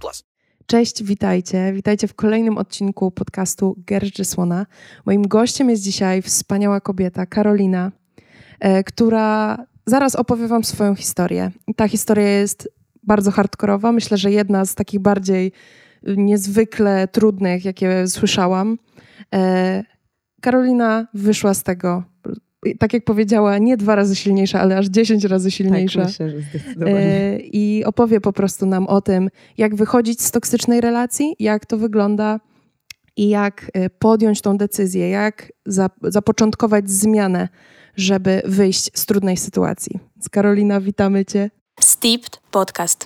plus. Cześć, witajcie. Witajcie w kolejnym odcinku podcastu Gerży Słona. Moim gościem jest dzisiaj wspaniała kobieta, Karolina, e, która zaraz opowie wam swoją historię. Ta historia jest bardzo hardkorowa. Myślę, że jedna z takich bardziej niezwykle trudnych, jakie słyszałam. E, Karolina wyszła z tego, tak jak powiedziała, nie dwa razy silniejsza, ale aż dziesięć razy silniejsza. Tak, myślę, że zdecydowanie. E, I opowie po prostu nam o tym, jak wychodzić z toksycznej relacji, jak to wygląda i jak e, podjąć tą decyzję, jak za, zapoczątkować zmianę, żeby wyjść z trudnej sytuacji. Z Karolina, witamy Cię. Steeped Podcast.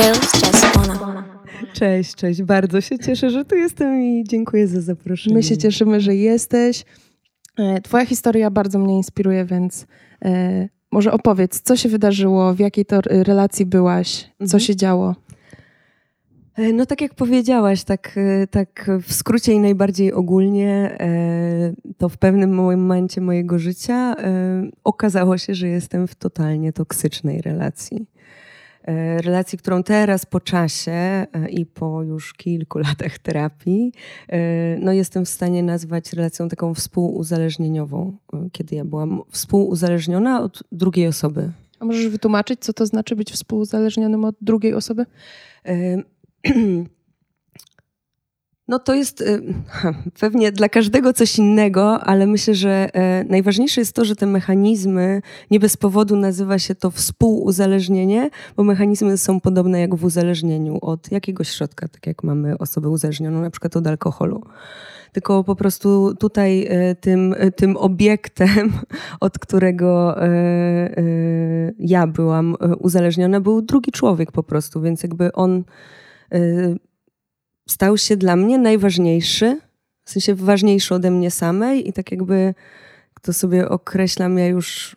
Girls. Cześć, cześć. Bardzo się cieszę, że tu jestem i dziękuję za zaproszenie. My się cieszymy, że jesteś. E, Twoja historia bardzo mnie inspiruje, więc e, może opowiedz, co się wydarzyło, w jakiej to relacji byłaś, co Mhm. się działo. E, No tak jak powiedziałaś, tak, e, tak w skrócie i najbardziej ogólnie, to w pewnym momencie mojego życia okazało się, że jestem w totalnie toksycznej relacji. E, Relacji, którą teraz po czasie e, i po już kilku latach terapii, e, no jestem w stanie nazwać relacją taką współuzależnieniową, kiedy ja byłam współuzależniona od drugiej osoby. A możesz wytłumaczyć, co to znaczy być współuzależnionym od drugiej osoby? No to jest ha, pewnie dla każdego coś innego, ale myślę, że e, najważniejsze jest to, że te mechanizmy nie bez powodu nazywa się to współuzależnienie, bo mechanizmy są podobne jak w uzależnieniu od jakiegoś środka, tak jak mamy osobę uzależnioną na przykład od alkoholu. Tylko po prostu tutaj e, tym, e, tym obiektem, od którego ja byłam uzależniona, był drugi człowiek po prostu, więc jakby on stał się dla mnie najważniejszy, w sensie ważniejszy ode mnie samej i tak jakby to sobie określam, ja już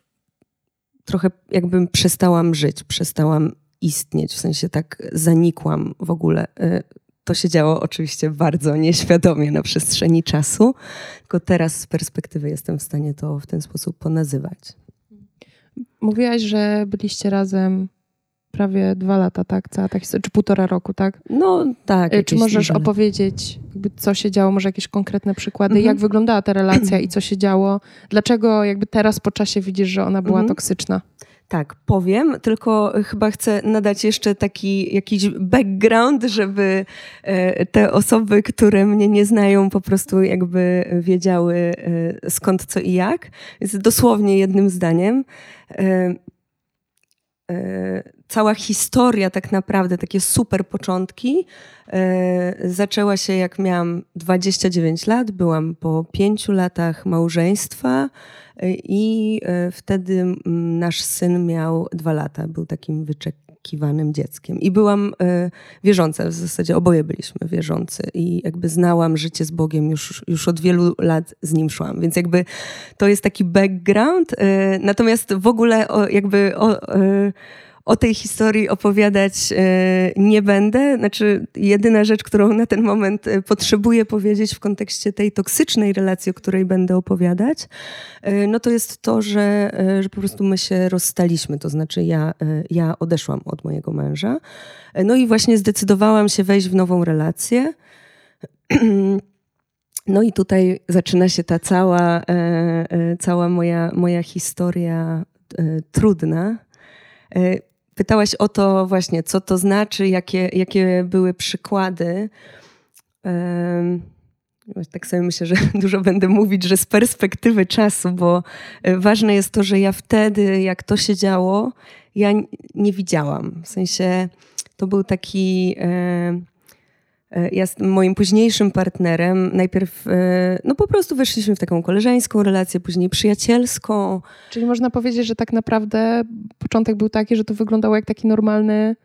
trochę jakbym przestałam żyć, przestałam istnieć, w sensie tak zanikłam w ogóle. E, To się działo oczywiście bardzo nieświadomie na przestrzeni czasu, tylko teraz z perspektywy jestem w stanie to w ten sposób ponazywać. Mówiłaś, że byliście razem prawie dwa lata, tak? Cała ta historia, czy półtora roku, tak? No tak. E, Czy możesz lata. opowiedzieć, jakby, co się działo, może jakieś konkretne przykłady, Mhm. jak wyglądała ta relacja i co się działo? Dlaczego jakby teraz po czasie widzisz, że ona była Mhm. toksyczna? Tak, powiem, tylko chyba chcę nadać jeszcze taki jakiś background, żeby e, te osoby, które mnie nie znają, po prostu jakby wiedziały e, skąd, co i jak. Więc dosłownie jednym zdaniem. E, Cała historia, tak naprawdę, takie super początki, e, zaczęła się jak miałam 29 lat. Byłam po pięciu latach małżeństwa. I e, wtedy mm, nasz syn miał dwa lata, był takim wyczekiwanym dzieckiem. I byłam e, wierząca, w zasadzie oboje byliśmy wierzący i jakby znałam życie z Bogiem, już, już od wielu lat z nim szłam. Więc jakby to jest taki background. e, Natomiast w ogóle o, jakby o, e, o tej historii opowiadać e, nie będę. Znaczy, jedyna rzecz, którą na ten moment e, potrzebuję powiedzieć w kontekście tej toksycznej relacji, o której będę opowiadać, e, no to jest to, że, że po prostu my się rozstaliśmy. To znaczy, ja, ja odeszłam od mojego męża. No i właśnie zdecydowałam się wejść w nową relację. No i tutaj zaczyna się ta cała, cała moja, moja historia trudna. E, Pytałaś o to właśnie, co to znaczy, jakie, jakie były przykłady. Tak sobie myślę, że dużo będę mówić, że z perspektywy czasu, bo e, ważne jest to, że ja wtedy, jak to się działo, ja nie widziałam. W sensie to był taki. E, Ja z moim późniejszym partnerem najpierw, e, no po prostu weszliśmy w taką koleżeńską relację, później przyjacielską. Czyli można powiedzieć, że tak naprawdę początek był taki, że to wyglądało jak taki normalny,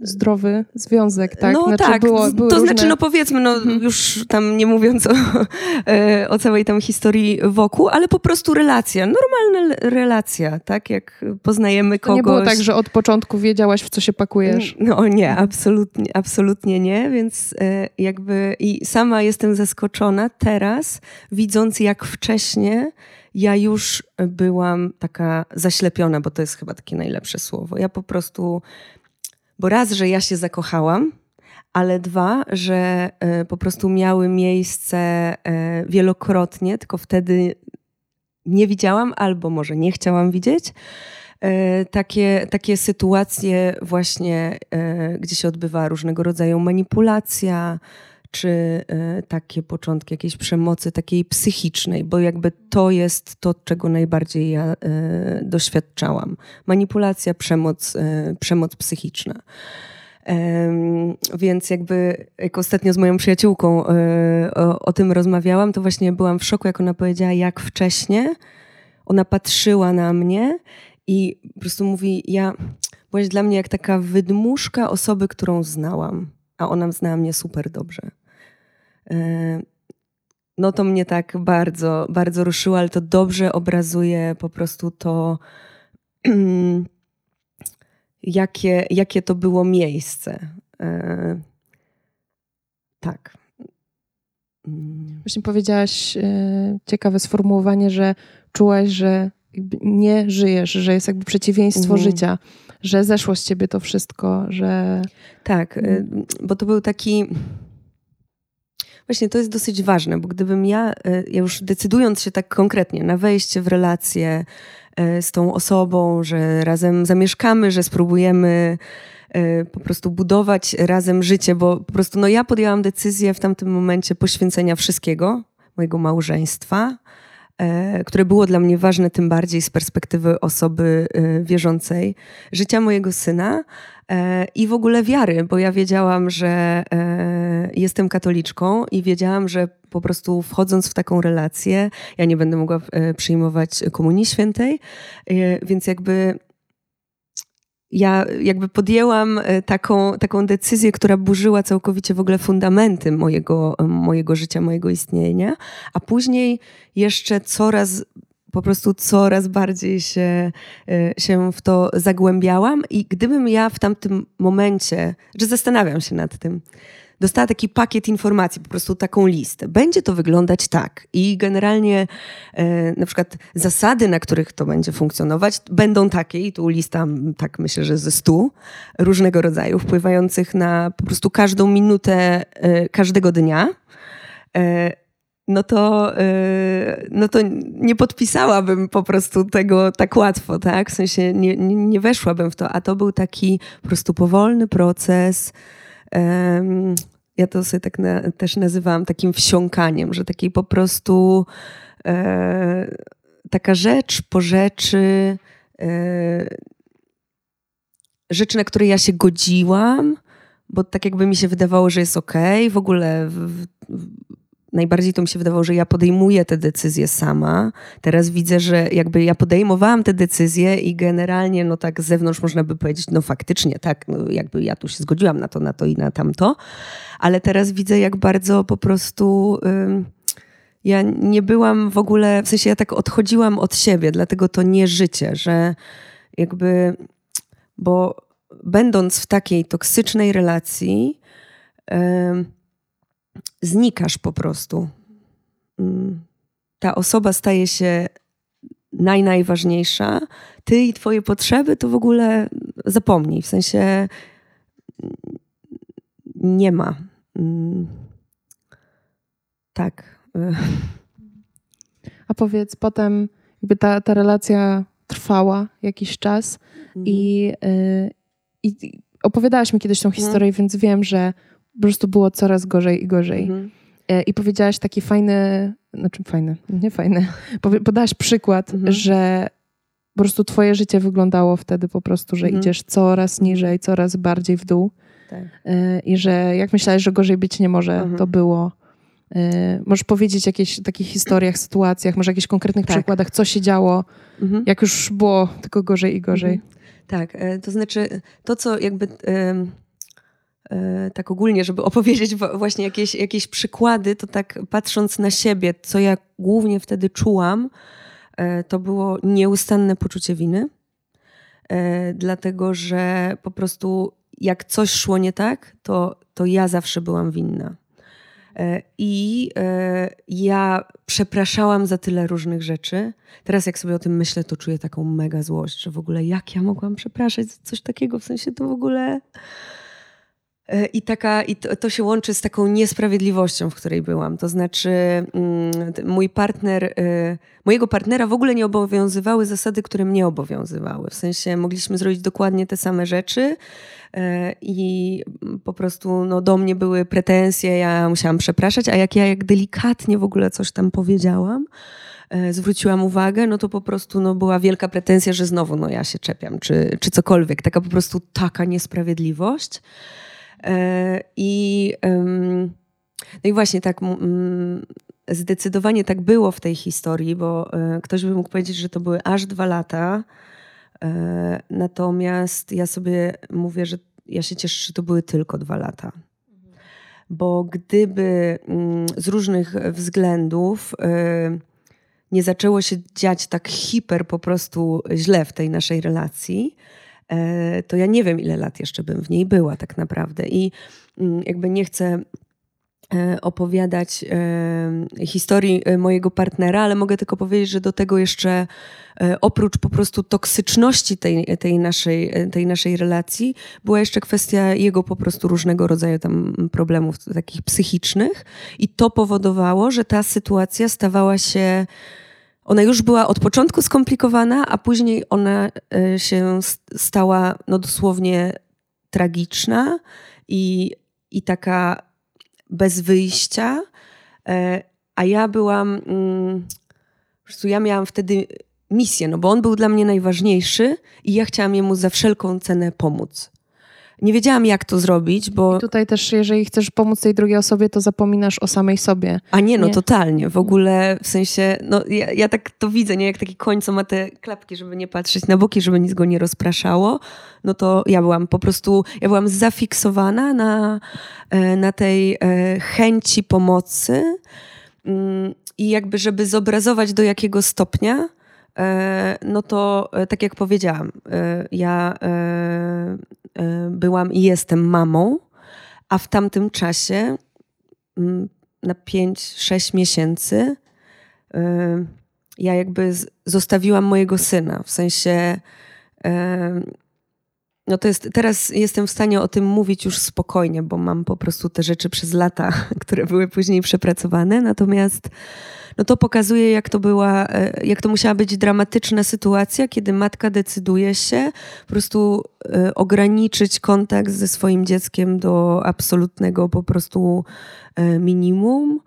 zdrowy związek, tak? No Znaczy tak, było, były to różne... znaczy, no powiedzmy, no już tam nie mówiąc o, e, o całej tam historii wokół, ale po prostu relacja, normalna relacja, tak? Jak poznajemy To kogoś. nie było tak, że od początku wiedziałaś, w co się pakujesz. No nie, absolutnie, absolutnie nie, więc e, jakby i sama jestem zaskoczona teraz, widząc jak wcześnie ja już byłam taka zaślepiona, bo to jest chyba takie najlepsze słowo. Ja po prostu, bo raz, że ja się zakochałam, ale dwa, że e, po prostu miały miejsce e, wielokrotnie, tylko wtedy nie widziałam albo może nie chciałam widzieć. E, takie, takie sytuacje właśnie, gdzie się odbywa różnego rodzaju manipulacja, czy e, takie początki jakiejś przemocy takiej psychicznej, bo jakby to jest to, czego najbardziej ja e, doświadczałam. Manipulacja, przemoc, e, przemoc psychiczna. Więc jakby, jak ostatnio z moją przyjaciółką o, o tym rozmawiałam, to właśnie byłam w szoku, jak ona powiedziała, jak wcześnie ona patrzyła na mnie i po prostu mówi, ja byłaś dla mnie jak taka wydmuszka osoby, którą znałam, a ona znała mnie super dobrze. E, No to mnie tak bardzo, bardzo ruszyło, ale to dobrze obrazuje po prostu to, jakie, jakie to było miejsce. E, Tak. Mm. Właśnie powiedziałaś e, ciekawe sformułowanie, że czułaś, że nie żyjesz, że jest jakby przeciwieństwo Mhm. życia, że zeszło z ciebie to wszystko, że... Tak, y, bo to był taki. Właśnie to jest dosyć ważne, bo gdybym ja, y, ja już decydując się tak konkretnie na wejście w relację y, z tą osobą, że razem zamieszkamy, że spróbujemy po prostu budować razem życie, bo po prostu no ja podjęłam decyzję w tamtym momencie poświęcenia wszystkiego, mojego małżeństwa, które było dla mnie ważne tym bardziej z perspektywy osoby e, wierzącej, życia mojego syna e, i w ogóle wiary, bo ja wiedziałam, że e, jestem katoliczką i wiedziałam, że po prostu wchodząc w taką relację, ja nie będę mogła e, przyjmować Komunii Świętej, e, więc jakby ja jakby podjęłam e, taką, taką decyzję, która burzyła całkowicie w ogóle fundamenty mojego, mojego życia, mojego istnienia, a później jeszcze coraz, po prostu coraz bardziej się, e, się w to zagłębiałam i gdybym ja w tamtym momencie, że zastanawiam się nad tym, dostała taki pakiet informacji, po prostu taką listę. Będzie to wyglądać tak. I generalnie e, na przykład zasady, na których to będzie funkcjonować, będą takie, i tu lista, tak myślę, że ze stu różnego rodzaju, wpływających na po prostu każdą minutę e, każdego dnia. E, no to, no to nie podpisałabym po prostu tego tak łatwo, tak? W sensie nie, nie weszłabym w to, a to był taki po prostu powolny proces. Ja to sobie tak na, też nazywałam takim wsiąkaniem, że takiej po prostu e, taka rzecz po rzeczy, e, rzeczy, na które ja się godziłam, bo tak jakby mi się wydawało, że jest okej. W ogóle w, w, najbardziej to mi się wydawało, że ja podejmuję te decyzje sama. Teraz widzę, że jakby ja podejmowałam te decyzje i generalnie, no tak z zewnątrz można by powiedzieć, no faktycznie, tak, no jakby ja tu się zgodziłam na to, na to i na tamto, ale teraz widzę, jak bardzo po prostu... Ja nie byłam w ogóle, w sensie ja tak odchodziłam od siebie, dlatego to nie życie, że jakby, bo będąc w takiej toksycznej relacji, em, znikasz po prostu. Mm. Ta osoba staje się naj, najważniejsza. Ty i twoje potrzeby to w ogóle zapomnij. W sensie mm, nie ma. Mm. Tak. A powiedz, potem jakby ta, ta relacja trwała jakiś czas i, y, i opowiadałaś mi kiedyś tą historię, więc wiem, że po prostu było coraz gorzej i gorzej. Mhm. E, I powiedziałaś taki fajny, znaczy fajny, nie fajny, podałaś przykład, Mhm. że po prostu twoje życie wyglądało wtedy po prostu, że Mhm. idziesz coraz niżej, coraz bardziej w dół. tak. E, I że jak myślałeś, że gorzej być nie może, Mhm. to było. E, Możesz powiedzieć jakieś takich historiach, sytuacjach, może jakichś konkretnych Tak. przykładach, co się działo, Mhm. jak już było tylko gorzej i gorzej. Tak, e, to znaczy to, co jakby tak ogólnie, żeby opowiedzieć właśnie jakieś, jakieś przykłady, to tak patrząc na siebie, co ja głównie wtedy czułam, e, to było nieustanne poczucie winy. E, Dlatego, że po prostu jak coś szło nie tak, to, to ja zawsze byłam winna. E, I e, ja przepraszałam za tyle różnych rzeczy. Teraz, jak sobie o tym myślę, to czuję taką mega złość, że w ogóle jak ja mogłam przepraszać za coś takiego, w sensie to w ogóle. E, I, taka, i to, to się łączy z taką niesprawiedliwością, w której byłam. To znaczy, mm, mój partner, e, mojego partnera w ogóle nie obowiązywały zasady, które mnie obowiązywały. W sensie mogliśmy zrobić dokładnie te same rzeczy e, i po prostu no, do mnie były pretensje, ja musiałam przepraszać, a jak ja jak delikatnie w ogóle coś tam powiedziałam, zwróciłam uwagę, no to po prostu no, była wielka pretensja, że znowu no, ja się czepiam, czy, czy cokolwiek. Taka po prostu taka niesprawiedliwość. E, I, no i właśnie tak, zdecydowanie tak było w tej historii, bo e, ktoś by mógł powiedzieć, że to były aż dwa lata. E, Natomiast ja sobie mówię, że ja się cieszę, że to były tylko dwa lata. Bo gdyby z różnych względów nie zaczęło się dziać tak hiper po prostu źle w tej naszej relacji, to ja nie wiem, ile lat jeszcze bym w niej była tak naprawdę. I mm, jakby nie chcę e, opowiadać e, historii e, mojego partnera, ale mogę tylko powiedzieć, że do tego jeszcze e, oprócz po prostu toksyczności tej, tej, naszej, e, tej naszej relacji, była jeszcze kwestia jego po prostu różnego rodzaju tam problemów takich psychicznych i to powodowało, że ta sytuacja stawała się ona już była od początku skomplikowana, a później ona e, się stała no dosłownie tragiczna i, i taka bez wyjścia. E, A ja byłam, mm, po prostu ja miałam wtedy misję, no bo on był dla mnie najważniejszy i ja chciałam jemu za wszelką cenę pomóc. Nie wiedziałam, jak to zrobić, bo... I tutaj też, jeżeli chcesz pomóc tej drugiej osobie, to zapominasz o samej sobie. A nie, no Nie. totalnie. W ogóle w sensie, no ja, ja tak to widzę, nie jak taki koń, co ma te klapki, żeby nie patrzeć na boki, żeby nic go nie rozpraszało. No to ja byłam po prostu, ja byłam zafiksowana na, e, na tej e, chęci pomocy Mm, i jakby, żeby zobrazować do jakiego stopnia, e, no to tak jak powiedziałam, ja byłam i jestem mamą, a w tamtym czasie mm, na 5-6 miesięcy y, ja jakby zostawiłam mojego syna. W sensie, y, no to jest, teraz jestem w stanie o tym mówić już spokojnie, bo mam po prostu te rzeczy przez lata, które były później przepracowane. Natomiast no to pokazuje, jak to była, e, jak to musiała być dramatyczna sytuacja, kiedy matka decyduje się po prostu e, ograniczyć kontakt ze swoim dzieckiem do absolutnego po prostu e, minimum.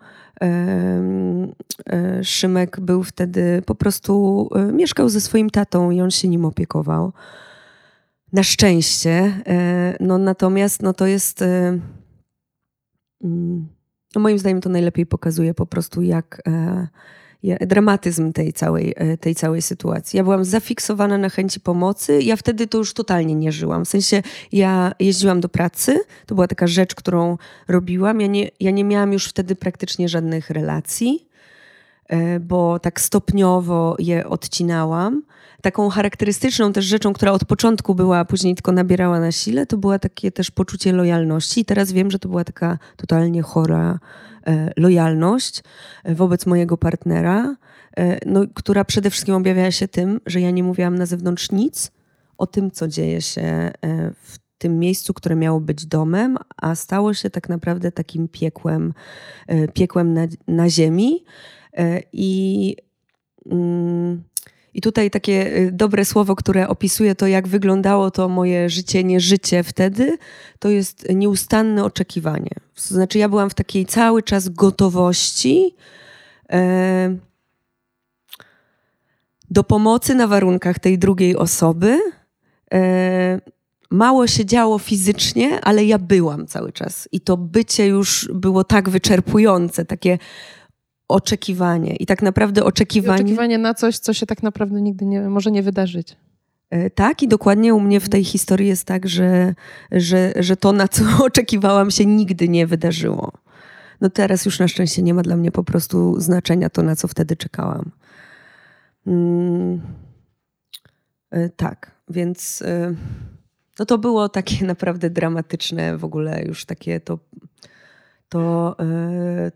Szymek był wtedy po prostu, mieszkał ze swoim tatą i on się nim opiekował. Na szczęście. e, No natomiast no to jest... e, mm, no moim zdaniem to najlepiej pokazuje po prostu jak e, dramatyzm tej całej, tej całej sytuacji. Ja byłam zafiksowana na chęci pomocy. Ja wtedy to już totalnie nie żyłam. W sensie ja jeździłam do pracy. To była taka rzecz, którą robiłam. Ja nie, ja nie miałam już wtedy praktycznie żadnych relacji, bo tak stopniowo je odcinałam. Taką charakterystyczną też rzeczą, która od początku była, a później tylko nabierała na sile, to była takie też poczucie lojalności. I teraz wiem, że to była taka totalnie chora e, lojalność e, wobec mojego partnera, e, no, która przede wszystkim objawiała się tym, że ja nie mówiłam na zewnątrz nic o tym, co dzieje się e, w tym miejscu, które miało być domem, a stało się tak naprawdę takim piekłem, e, piekłem na, na ziemi. I mm, i tutaj takie y, dobre słowo, które opisuje to, jak wyglądało to moje życie, nie życie wtedy, to jest nieustanne oczekiwanie. To znaczy, ja byłam w takiej cały czas gotowości e, do pomocy na warunkach tej drugiej osoby. E, mało się działo fizycznie, ale ja byłam cały czas. I to bycie już było tak wyczerpujące, takie oczekiwanie. I tak naprawdę I oczekiwanie. oczekiwanie na coś, co się tak naprawdę nigdy nie, może nie wydarzyć. E, Tak, i dokładnie u mnie w tej historii jest tak, że, że, że to, na co oczekiwałam, się nigdy nie wydarzyło. No teraz już na szczęście nie ma dla mnie po prostu znaczenia to, na co wtedy czekałam. Mm, e, tak, więc e, no to było takie naprawdę dramatyczne w ogóle już takie to, to,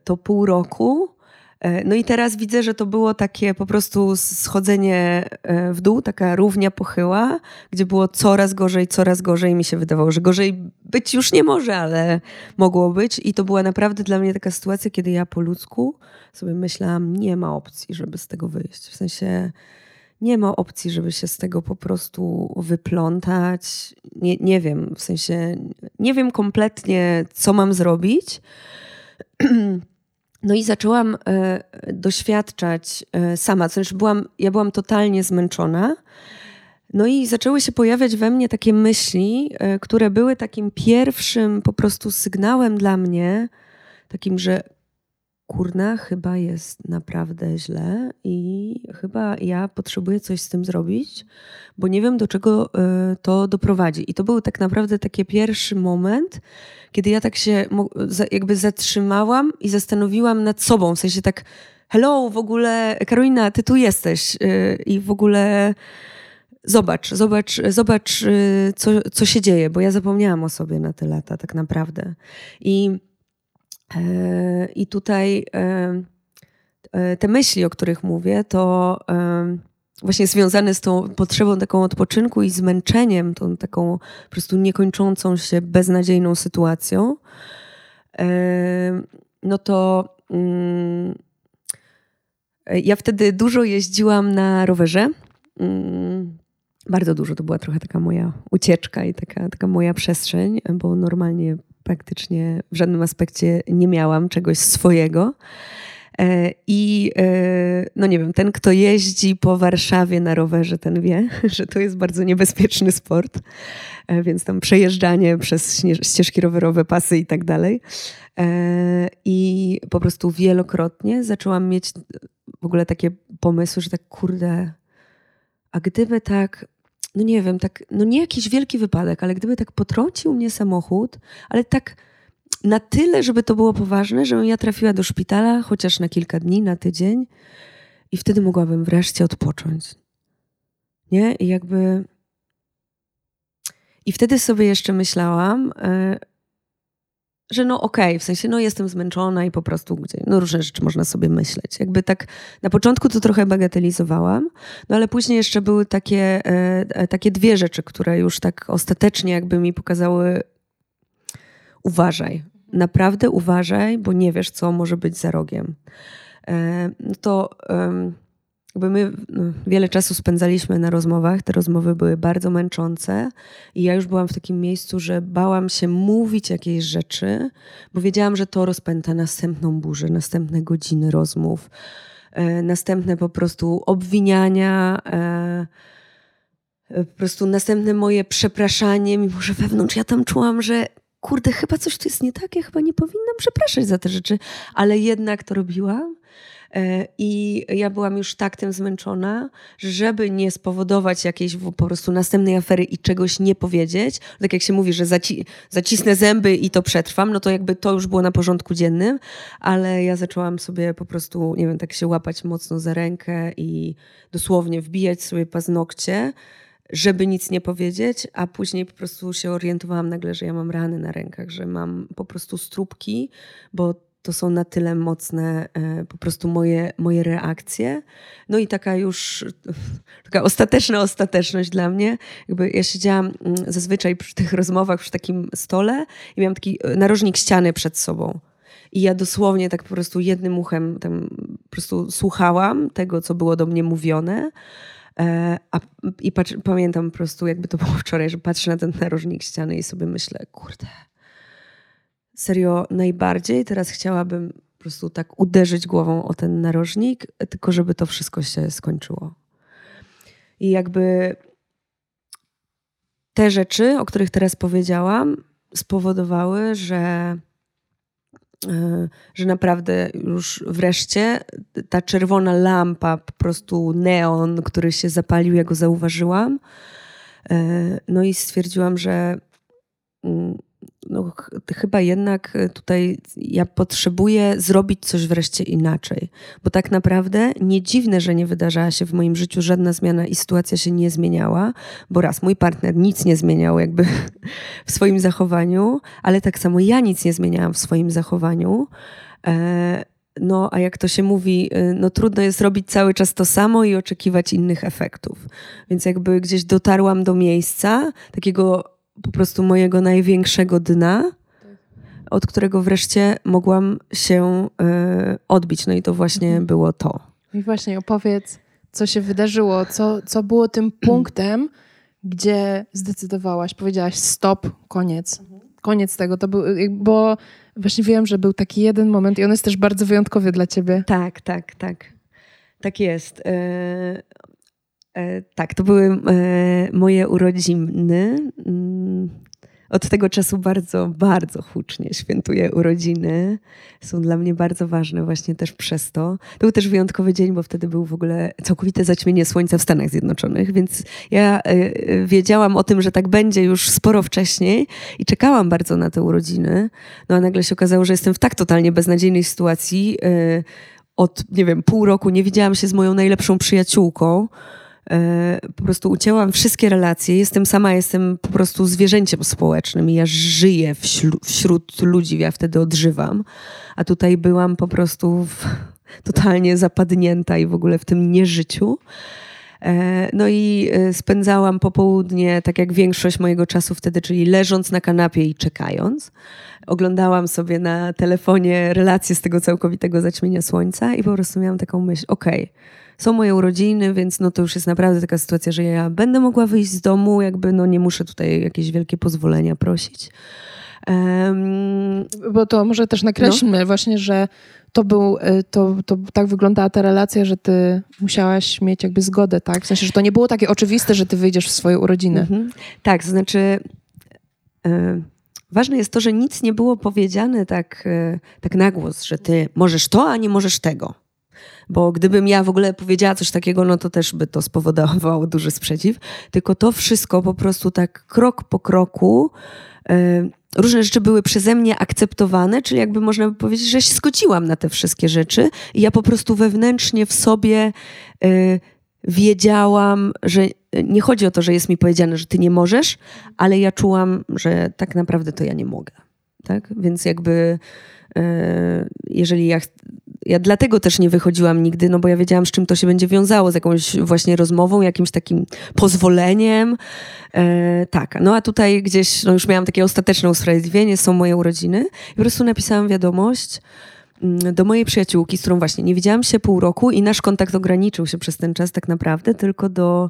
to pół roku. E, No i teraz widzę, że to było takie po prostu schodzenie e, w dół, taka równia pochyła, gdzie było coraz gorzej, coraz gorzej. Mi się wydawało, że gorzej być już nie może, ale mogło być. I to była naprawdę dla mnie taka sytuacja, kiedy ja po ludzku sobie myślałam, nie ma opcji, żeby z tego wyjść. W sensie nie ma opcji, żeby się z tego po prostu wyplątać. Nie, nie wiem, w sensie nie wiem kompletnie, co mam zrobić. No i zaczęłam e, doświadczać e, sama, to znaczy byłam, ja byłam totalnie zmęczona. No i zaczęły się pojawiać we mnie takie myśli, e, które były takim pierwszym po prostu sygnałem dla mnie, takim, że kurna, chyba jest naprawdę źle i chyba ja potrzebuję coś z tym zrobić, bo nie wiem, do czego to doprowadzi. I to był tak naprawdę taki pierwszy moment, kiedy ja tak się jakby zatrzymałam i zastanowiłam nad sobą, w sensie tak hello, w ogóle Karolina, ty tu jesteś e, i w ogóle zobacz, zobacz, zobacz e, co, co się dzieje, bo ja zapomniałam o sobie na te lata tak naprawdę. I E, I tutaj e, e, te myśli, o których mówię, to właśnie związane z tą potrzebą taką odpoczynku i zmęczeniem, tą taką po prostu niekończącą się beznadziejną sytuacją, no to mm, ja wtedy dużo jeździłam na rowerze. Mm, Bardzo dużo. To była trochę taka moja ucieczka i taka, taka moja przestrzeń, bo normalnie praktycznie w żadnym aspekcie nie miałam czegoś swojego. E, I e, no nie wiem, ten, kto jeździ po Warszawie na rowerze, ten wie, że to jest bardzo niebezpieczny sport. E, Więc tam przejeżdżanie przez ścieżki rowerowe, pasy i tak dalej. I po prostu wielokrotnie zaczęłam mieć w ogóle takie pomysły, że tak kurde, a gdyby tak, no nie wiem, tak, no nie jakiś wielki wypadek, ale gdyby tak potrącił mnie samochód, ale tak na tyle, żeby to było poważne, żebym ja trafiła do szpitala, chociaż na kilka dni, na tydzień, i wtedy mogłabym wreszcie odpocząć. Nie? I jakby. I wtedy sobie jeszcze myślałam, e, że no okej, w sensie no jestem zmęczona i po prostu gdzie, no różne rzeczy można sobie myśleć. Jakby tak na początku to trochę bagatelizowałam, no ale później jeszcze były takie, e, e, takie dwie rzeczy, które już tak ostatecznie jakby mi pokazały uważaj, naprawdę uważaj, bo nie wiesz, co może być za rogiem. E, No to jakby my no, wiele czasu spędzaliśmy na rozmowach, te rozmowy były bardzo męczące i ja już byłam w takim miejscu, że bałam się mówić jakieś rzeczy, bo wiedziałam, że to rozpęta następną burzę, następne godziny rozmów, e, następne po prostu obwiniania, e, po prostu następne moje przepraszanie, mimo że wewnątrz ja tam czułam, że kurde, chyba coś tu jest nie tak, ja chyba nie powinnam przepraszać za te rzeczy, ale jednak to robiłam. E, I ja byłam już tak tym zmęczona, że żeby nie spowodować jakiejś po prostu następnej afery i czegoś nie powiedzieć, tak jak się mówi, że zaci zacisnę zęby i to przetrwam, no to jakby to już było na porządku dziennym, ale ja zaczęłam sobie po prostu, nie wiem, tak się łapać mocno za rękę i dosłownie wbijać sobie paznokcie, żeby nic nie powiedzieć, a później po prostu się orientowałam nagle, że ja mam rany na rękach, że mam po prostu stróbki, bo to są na tyle mocne e, po prostu moje, moje reakcje. No i taka już taka ostateczna ostateczność dla mnie. Jakby ja siedziałam mm, zazwyczaj przy tych rozmowach przy takim stole i miałam taki e, narożnik ściany przed sobą. I ja dosłownie tak po prostu jednym uchem tam po prostu słuchałam tego, co było do mnie mówione. E, a, I patrz, pamiętam po prostu, jakby to było wczoraj, że patrzę na ten narożnik ściany i sobie myślę, kurde, serio najbardziej teraz chciałabym po prostu tak uderzyć głową o ten narożnik, tylko żeby to wszystko się skończyło. I jakby te rzeczy, o których teraz powiedziałam, spowodowały, że, że naprawdę już wreszcie ta czerwona lampa, po prostu neon, który się zapalił, ja go zauważyłam. E, No i stwierdziłam, że mm, no, ch- chyba jednak tutaj ja potrzebuję zrobić coś wreszcie inaczej. Bo tak naprawdę nie dziwne, że nie wydarzała się w moim życiu żadna zmiana i sytuacja się nie zmieniała, bo raz mój partner nic nie zmieniał jakby w swoim zachowaniu, ale tak samo ja nic nie zmieniałam w swoim zachowaniu. E, No, a jak to się mówi, y, no trudno jest robić cały czas to samo i oczekiwać innych efektów. Więc jakby gdzieś dotarłam do miejsca takiego po prostu mojego największego dna, od którego wreszcie mogłam się y, odbić. No i to właśnie było to. I właśnie opowiedz, co się wydarzyło, co, co było tym punktem, gdzie zdecydowałaś, powiedziałaś stop, koniec. Koniec tego, to był, bo właśnie wiem, że był taki jeden moment i on jest też bardzo wyjątkowy dla ciebie. Tak, tak, tak. Tak jest. E, tak, to były e, moje urodziny. Mm, Od tego czasu bardzo, bardzo hucznie świętuję urodziny. Są dla mnie bardzo ważne właśnie też przez to. To był też wyjątkowy dzień, bo wtedy był w ogóle całkowite zaćmienie słońca w Stanach Zjednoczonych, więc ja e, wiedziałam o tym, że tak będzie już sporo wcześniej i czekałam bardzo na te urodziny. No a nagle się okazało, że jestem w tak totalnie beznadziejnej sytuacji. Od, nie wiem, pół roku nie widziałam się z moją najlepszą przyjaciółką. E, Po prostu ucięłam wszystkie relacje. Jestem sama, jestem po prostu zwierzęciem społecznym i ja żyję wśród ludzi, ja wtedy odżywam. A tutaj byłam po prostu totalnie zapadnięta i w ogóle w tym nieżyciu. E, No i e, spędzałam popołudnie, tak jak większość mojego czasu wtedy, czyli leżąc na kanapie i czekając. Oglądałam sobie na telefonie relacje z tego całkowitego zaćmienia słońca i po prostu miałam taką myśl, okej, są moje urodziny, więc no to już jest naprawdę taka sytuacja, że ja będę mogła wyjść z domu, jakby no nie muszę tutaj jakieś wielkie pozwolenia prosić. Em, Bo to może też nakreślmy właśnie, że to był, y, to, to tak wyglądała ta relacja, że ty musiałaś mieć jakby zgodę, tak? W sensie, że to nie było takie oczywiste, że ty wyjdziesz w swoje urodziny. Mhm. Tak, to znaczy e, ważne jest to, że nic nie było powiedziane tak, e, tak na głos, że ty możesz to, a nie możesz tego. Bo gdybym ja w ogóle powiedziała coś takiego, no to też by to spowodowało duży sprzeciw. Tylko to wszystko po prostu tak krok po kroku. e, Różne rzeczy były przeze mnie akceptowane, czyli jakby można by powiedzieć, że się zgodziłam na te wszystkie rzeczy i ja po prostu wewnętrznie w sobie e, wiedziałam, że nie chodzi o to, że jest mi powiedziane, że ty nie możesz, ale ja czułam, że tak naprawdę to ja nie mogę. Tak? Więc jakby e, jeżeli ja, ja dlatego też nie wychodziłam nigdy, no bo ja wiedziałam, z czym to się będzie wiązało, z jakąś właśnie rozmową, jakimś takim pozwoleniem. E, tak, no a tutaj gdzieś, no już miałam takie ostateczne usprawiedliwienie, są moje urodziny i po prostu napisałam wiadomość, mm, do mojej przyjaciółki, z którą właśnie nie widziałam się pół roku i nasz kontakt ograniczył się przez ten czas tak naprawdę tylko do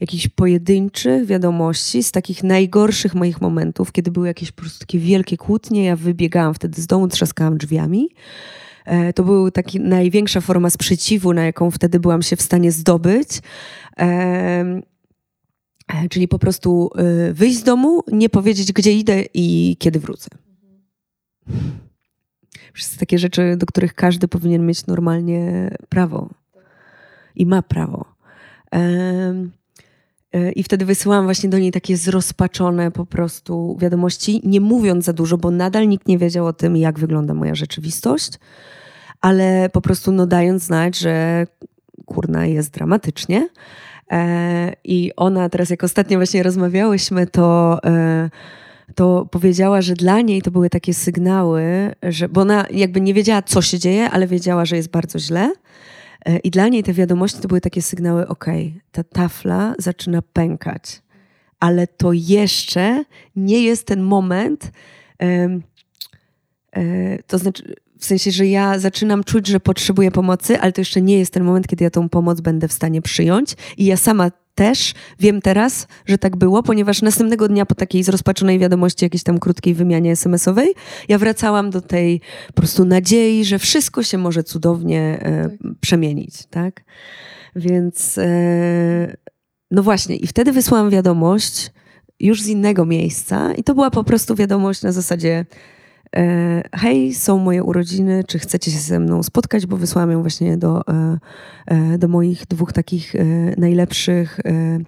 jakichś pojedynczych wiadomości z takich najgorszych moich momentów, kiedy były jakieś po prostu takie wielkie kłótnie, ja wybiegałam wtedy z domu, trzaskałam drzwiami. E, To była taka największa forma sprzeciwu, na jaką wtedy byłam się w stanie zdobyć. E, Czyli po prostu y, wyjść z domu, nie powiedzieć, gdzie idę i kiedy wrócę. Wszystkie takie rzeczy, do których każdy powinien mieć normalnie prawo. I ma prawo. E, I wtedy wysyłałam właśnie do niej takie zrozpaczone po prostu wiadomości, nie mówiąc za dużo, bo nadal nikt nie wiedział o tym, jak wygląda moja rzeczywistość, ale po prostu no, dając znać, że kurna jest dramatycznie. E, I ona teraz, jak ostatnio właśnie rozmawiałyśmy, to, e, to powiedziała, że dla niej to były takie sygnały, że, bo ona jakby nie wiedziała, co się dzieje, ale wiedziała, że jest bardzo źle. E, I dla niej te wiadomości to były takie sygnały, okej, ta tafla zaczyna pękać, ale to jeszcze nie jest ten moment, e, to znaczy w sensie, że ja zaczynam czuć, że potrzebuję pomocy, ale to jeszcze nie jest ten moment, kiedy ja tą pomoc będę w stanie przyjąć. I ja sama też wiem teraz, że tak było, ponieważ następnego dnia po takiej zrozpaczonej wiadomości, jakiejś tam krótkiej wymianie SMS-owej, ja wracałam do tej po prostu nadziei, że wszystko się może cudownie e, przemienić, tak? Więc e, no właśnie, i wtedy wysłałam wiadomość już z innego miejsca i to była po prostu wiadomość na zasadzie hej, są moje urodziny, czy chcecie się ze mną spotkać, bo wysłałam ją właśnie do, e, e, do moich dwóch takich e, najlepszych e, e,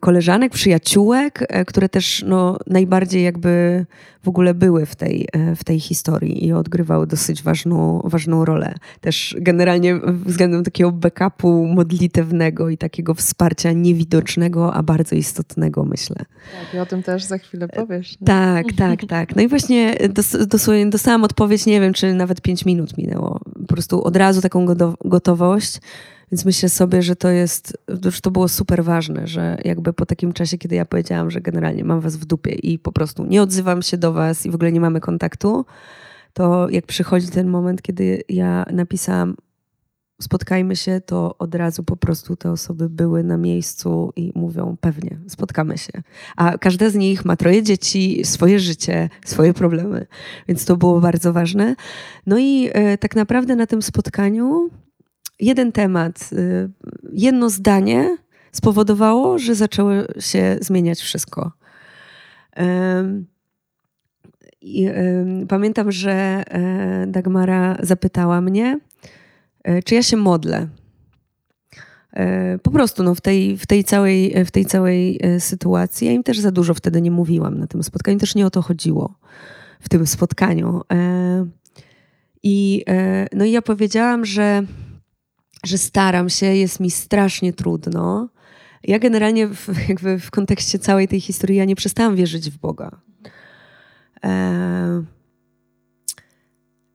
koleżanek, przyjaciółek, e, które też no, najbardziej jakby w ogóle były w tej, e, w tej historii i odgrywały dosyć ważną, ważną rolę. Też generalnie względem takiego backupu modlitewnego i takiego wsparcia niewidocznego, a bardzo istotnego, myślę. Tak, i o tym też za chwilę powiesz. nie? Tak, tak, tak. No i właśnie dos, dosłownie dostałam odpowiedź, nie wiem, czy nawet pięć minut minęło. Po prostu od razu taką gotowość. Więc myślę sobie, że to jest, że to było super ważne, że jakby po takim czasie, kiedy ja powiedziałam, że generalnie mam was w dupie i po prostu nie odzywam się do was i w ogóle nie mamy kontaktu, to jak przychodzi ten moment, kiedy ja napisałam spotkajmy się, to od razu po prostu te osoby były na miejscu i mówią pewnie, spotkamy się. A każda z nich ma troje dzieci, swoje życie, swoje problemy, więc to było bardzo ważne. No i e, tak naprawdę na tym spotkaniu jeden temat, y, jedno zdanie spowodowało, że zaczęło się zmieniać wszystko. I pamiętam, że e, Dagmara zapytała mnie, e, czy ja się modlę. E, Po prostu no, w, tej, w, tej całej, w tej całej sytuacji. Ja im też za dużo wtedy nie mówiłam na tym spotkaniu, też nie o to chodziło w tym spotkaniu. I, no i ja powiedziałam, że, że staram się, jest mi strasznie trudno. Ja generalnie w, jakby w kontekście całej tej historii, ja nie przestałam wierzyć w Boga. E,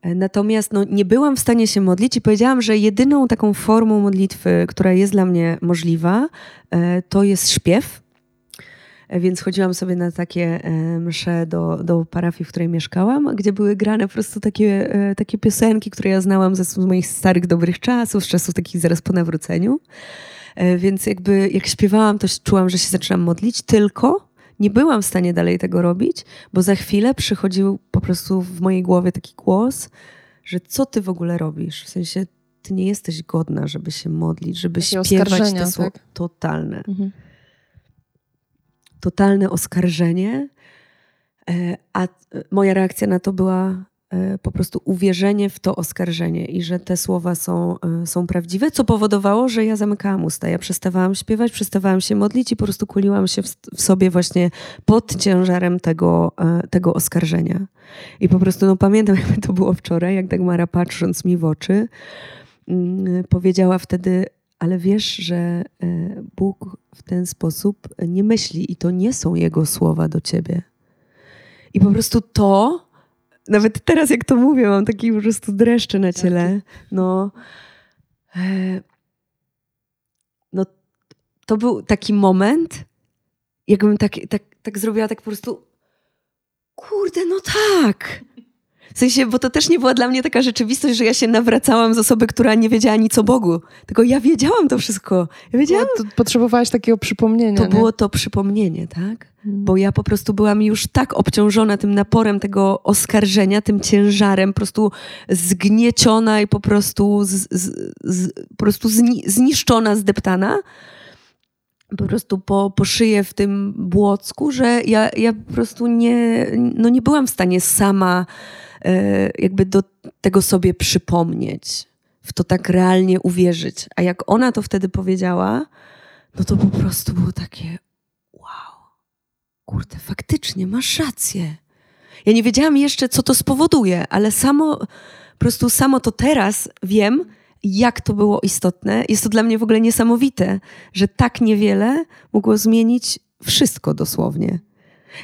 Natomiast no, nie byłam w stanie się modlić i powiedziałam, że jedyną taką formą modlitwy, która jest dla mnie możliwa, e, to jest śpiew. Więc chodziłam sobie na takie e, msze do, do parafii, w której mieszkałam, gdzie były grane po prostu takie, e, takie piosenki, które ja znałam ze z moich starych, dobrych czasów, z czasów takich zaraz po nawróceniu. E, Więc jakby jak śpiewałam, to czułam, że się zaczynam modlić, tylko nie byłam w stanie dalej tego robić, bo za chwilę przychodził po prostu w mojej głowie taki głos, że co ty w ogóle robisz? W sensie, ty nie jesteś godna, żeby się modlić, żeby Takie śpiewać te słowa. tak? Totalne. Mhm. Totalne oskarżenie. E, A e, moja reakcja na to była e, po prostu uwierzenie w to oskarżenie i że te słowa są, są prawdziwe, co powodowało, że ja zamykałam usta. Ja przestawałam śpiewać, przestawałam się modlić i po prostu kuliłam się w, sobie właśnie pod ciężarem tego, tego oskarżenia. I po prostu no, pamiętam, jakby to było wczoraj, jak Dagmara patrząc mi w oczy, mm, powiedziała wtedy, ale wiesz, że e, Bóg w ten sposób nie myśli i to nie są Jego słowa do ciebie. I po prostu to, nawet teraz jak to mówię, mam taki po prostu dreszcze na ciele. No, e, no to był taki moment, jakbym tak, tak, tak zrobiła, tak po prostu kurde, no tak. W sensie, bo to też nie była dla mnie taka rzeczywistość, że ja się nawracałam z osoby, która nie wiedziała nic o Bogu. Tylko ja wiedziałam to wszystko. Ja wiedziałam, No, to potrzebowałaś takiego przypomnienia. to nie? było to przypomnienie, tak? Mhm. Bo ja po prostu byłam już tak obciążona tym naporem tego oskarżenia, tym ciężarem, po prostu zgnieciona i po prostu, z, z, z, po prostu zni, zniszczona, zdeptana. Po prostu po, po szyję w tym błocku, że ja, ja po prostu nie, no nie byłam w stanie sama jakby do tego sobie przypomnieć, w to tak realnie uwierzyć. A jak ona to wtedy powiedziała, no to po prostu było takie wow, kurde, faktycznie, masz rację. Ja nie wiedziałam jeszcze, co to spowoduje, ale samo, po prostu samo to teraz wiem, jak to było istotne. Jest to dla mnie w ogóle niesamowite, że tak niewiele mogło zmienić wszystko dosłownie.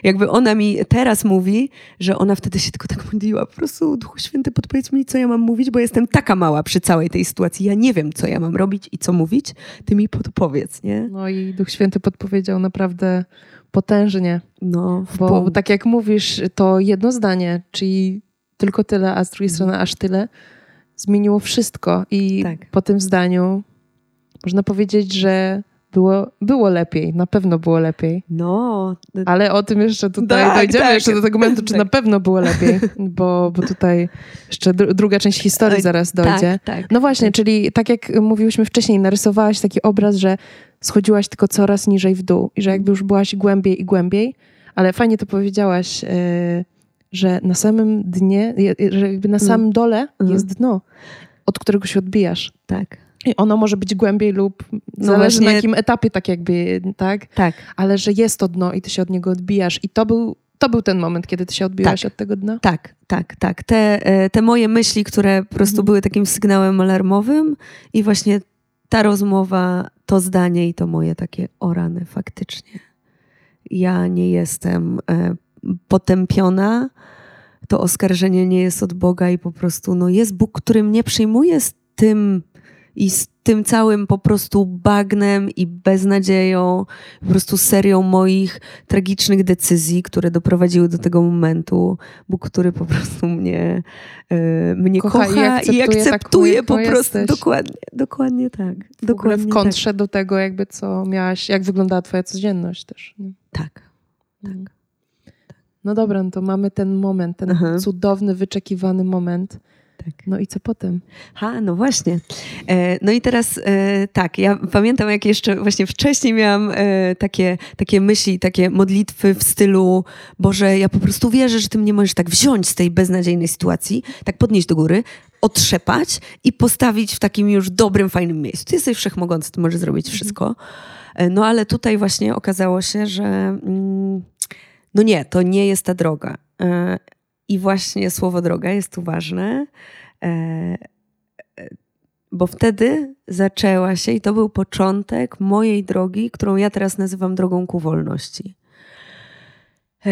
Jakby ona mi teraz mówi, że ona wtedy się tylko tak modliła, po prostu Duchu Święty podpowiedz mi, co ja mam mówić, bo jestem taka mała przy całej tej sytuacji. Ja nie wiem, co ja mam robić i co mówić, ty mi podpowiedz, nie? No i Duch Święty podpowiedział naprawdę potężnie. No, Bo pół. tak jak mówisz, to jedno zdanie, czyli tylko tyle, a z drugiej Mhm. strony aż tyle, zmieniło wszystko. I Tak. po tym zdaniu można powiedzieć, że było, było lepiej, na pewno było lepiej. No, Ale o tym jeszcze tutaj Tak, dojdziemy, tak. jeszcze do tego momentu, czy Tak. na pewno było lepiej, bo, bo tutaj jeszcze dru- druga część historii zaraz dojdzie. tak, tak. No właśnie, czyli tak jak mówiłyśmy wcześniej, narysowałaś taki obraz, że schodziłaś tylko coraz niżej w dół i że jakby już byłaś głębiej i głębiej, ale fajnie to powiedziałaś, e, że na samym dnie, że jakby na samym dole Mhm. jest dno, od którego się odbijasz. tak, I ono może być głębiej lub No zależy na właśnie- jakim etapie, tak jakby, tak? tak. Ale że jest to dno i ty się od niego odbijasz. I to był, to był ten moment, kiedy ty się odbiłaś Tak. od tego dna? Tak, tak, tak. Te, e, te moje myśli, które po prostu Mhm. były takim sygnałem alarmowym i właśnie ta rozmowa, to zdanie i to moje takie o rany, faktycznie. Ja nie jestem e, potępiona, to oskarżenie nie jest od Boga i po prostu no, jest Bóg, który mnie przyjmuje z tym i z tym całym po prostu bagnem i beznadzieją, po prostu serią moich tragicznych decyzji, które doprowadziły do tego momentu. Bóg, który po prostu mnie, e, mnie Kocha kocha, i i akceptuje taką, akceptuje po prostu. jesteś. Dokładnie, dokładnie tak. W Dokładnie w kontrze do tego jakby, co miałaś, jak wyglądała twoja codzienność też. nie? Tak. tak. Mm. No dobra, no to mamy ten moment, ten Aha. cudowny, wyczekiwany moment. Tak. No i co potem? Ha, no właśnie. E, no i teraz e, tak, ja pamiętam jak jeszcze właśnie wcześniej miałam e, takie, takie myśli, takie modlitwy w stylu Boże, ja po prostu wierzę, że Ty mnie możesz tak wziąć z tej beznadziejnej sytuacji, tak podnieść do góry, otrzepać i postawić w takim już dobrym, fajnym miejscu. Ty jesteś wszechmogący, Ty możesz zrobić wszystko. E, no ale tutaj właśnie okazało się, że mm, no nie, to nie jest ta droga. E, I właśnie słowo droga jest tu ważne. E, bo wtedy zaczęła się i to był początek mojej drogi, którą ja teraz nazywam drogą ku wolności. E,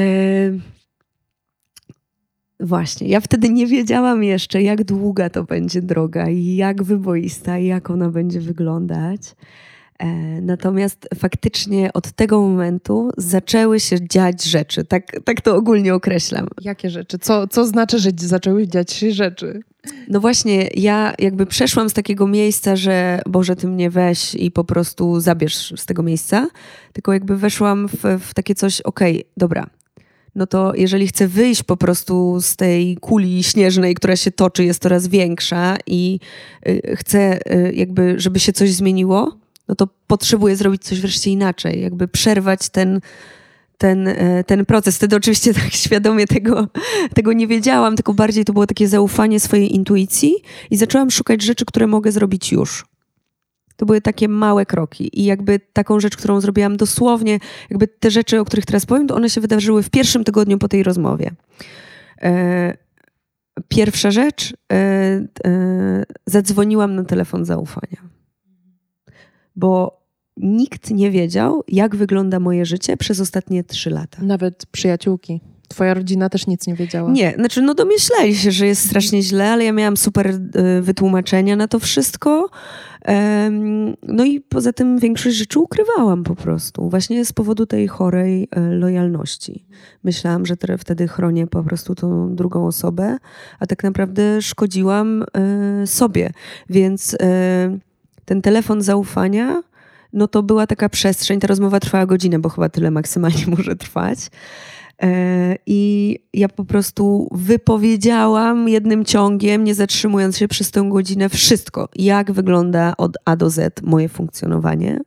Właśnie, ja wtedy nie wiedziałam jeszcze, jak długa to będzie droga i jak wyboista i jak ona będzie wyglądać. E, Natomiast faktycznie od tego momentu zaczęły się dziać rzeczy. Tak, tak to ogólnie określam. Jakie rzeczy? Co, co znaczy, że zaczęły dziać się rzeczy? No właśnie, ja jakby przeszłam z takiego miejsca, że Boże, ty mnie weź i po prostu zabierz z tego miejsca, tylko jakby weszłam w, w takie coś, okej, dobra, no to jeżeli chcę wyjść po prostu z tej kuli śnieżnej, która się toczy, jest coraz większa i y, chcę y, jakby, żeby się coś zmieniło, no to potrzebuję zrobić coś wreszcie inaczej, jakby przerwać ten, ten, e, ten proces. Wtedy oczywiście tak świadomie tego, tego nie wiedziałam, tylko bardziej to było takie zaufanie swojej intuicji i zaczęłam szukać rzeczy, które mogę zrobić już. To były takie małe kroki i jakby taką rzecz, którą zrobiłam dosłownie, jakby te rzeczy, o których teraz powiem, to one się wydarzyły w pierwszym tygodniu po tej rozmowie. E, Pierwsza rzecz, e, zadzwoniłam na telefon zaufania, bo nikt nie wiedział, jak wygląda moje życie przez ostatnie trzy lata. Nawet przyjaciółki. Twoja rodzina też nic nie wiedziała. Nie, znaczy no domyślali się, że jest strasznie źle, ale ja miałam super y, wytłumaczenia na to wszystko. Em, No i poza tym większość rzeczy ukrywałam po prostu. Właśnie z powodu tej chorej e, lojalności. Myślałam, że te- wtedy chronię po prostu tą drugą osobę, a tak naprawdę szkodziłam e, sobie. Więc e, ten telefon zaufania, no to była taka przestrzeń, ta rozmowa trwała godzinę, bo chyba tyle maksymalnie może trwać. E, I ja po prostu wypowiedziałam jednym ciągiem, nie zatrzymując się przez tę godzinę, wszystko, jak wygląda od A do Z moje funkcjonowanie.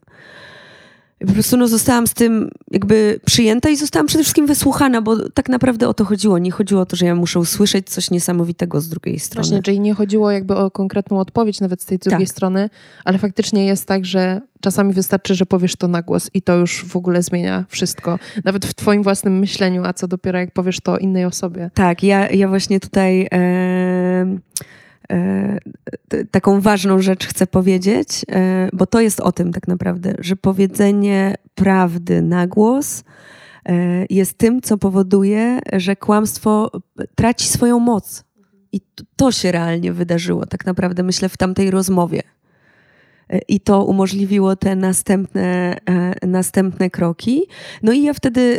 Po prostu no, zostałam z tym jakby przyjęta i zostałam przede wszystkim wysłuchana, bo tak naprawdę o to chodziło. Nie chodziło o to, że ja muszę usłyszeć coś niesamowitego z drugiej strony. Właśnie, czyli nie chodziło jakby o konkretną odpowiedź nawet z tej drugiej Tak. strony, ale faktycznie jest tak, że czasami wystarczy, że powiesz to na głos i to już w ogóle zmienia wszystko. Nawet w twoim własnym myśleniu, a co dopiero jak powiesz to innej osobie. Tak, ja, ja właśnie tutaj taką ważną rzecz chcę powiedzieć, e, bo to jest o tym tak naprawdę, że powiedzenie prawdy na głos e, jest tym, co powoduje, że kłamstwo traci swoją moc. I to się realnie wydarzyło tak naprawdę, myślę, w tamtej rozmowie. E, I to umożliwiło te następne, e, następne kroki. No i ja wtedy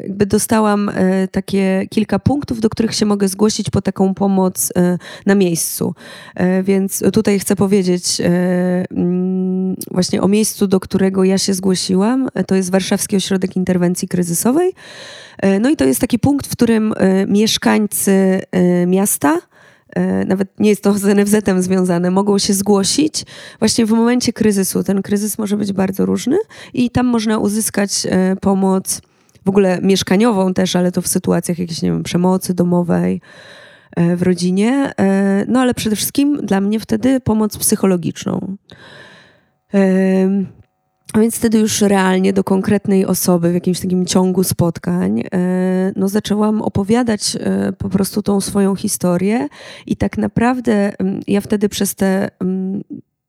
jakby dostałam e, takie kilka punktów, do których się mogę zgłosić po taką pomoc na miejscu. Więc tutaj chcę powiedzieć mm, właśnie o miejscu, do którego ja się zgłosiłam. To jest Warszawski Ośrodek Interwencji Kryzysowej. No i to jest taki punkt, w którym mieszkańcy miasta, nawet nie jest to z NFZ-em związane, mogą się zgłosić właśnie w momencie kryzysu. Ten kryzys może być bardzo różny i tam można uzyskać e, pomoc w ogóle mieszkaniową też, ale to w sytuacjach jakiejś, nie wiem, przemocy domowej e, w rodzinie. E, No ale przede wszystkim dla mnie wtedy pomoc psychologiczną. A więc wtedy już realnie do konkretnej osoby w jakimś takim ciągu spotkań, e, no zaczęłam opowiadać e, po prostu tą swoją historię i tak naprawdę mm, ja wtedy przez te mm,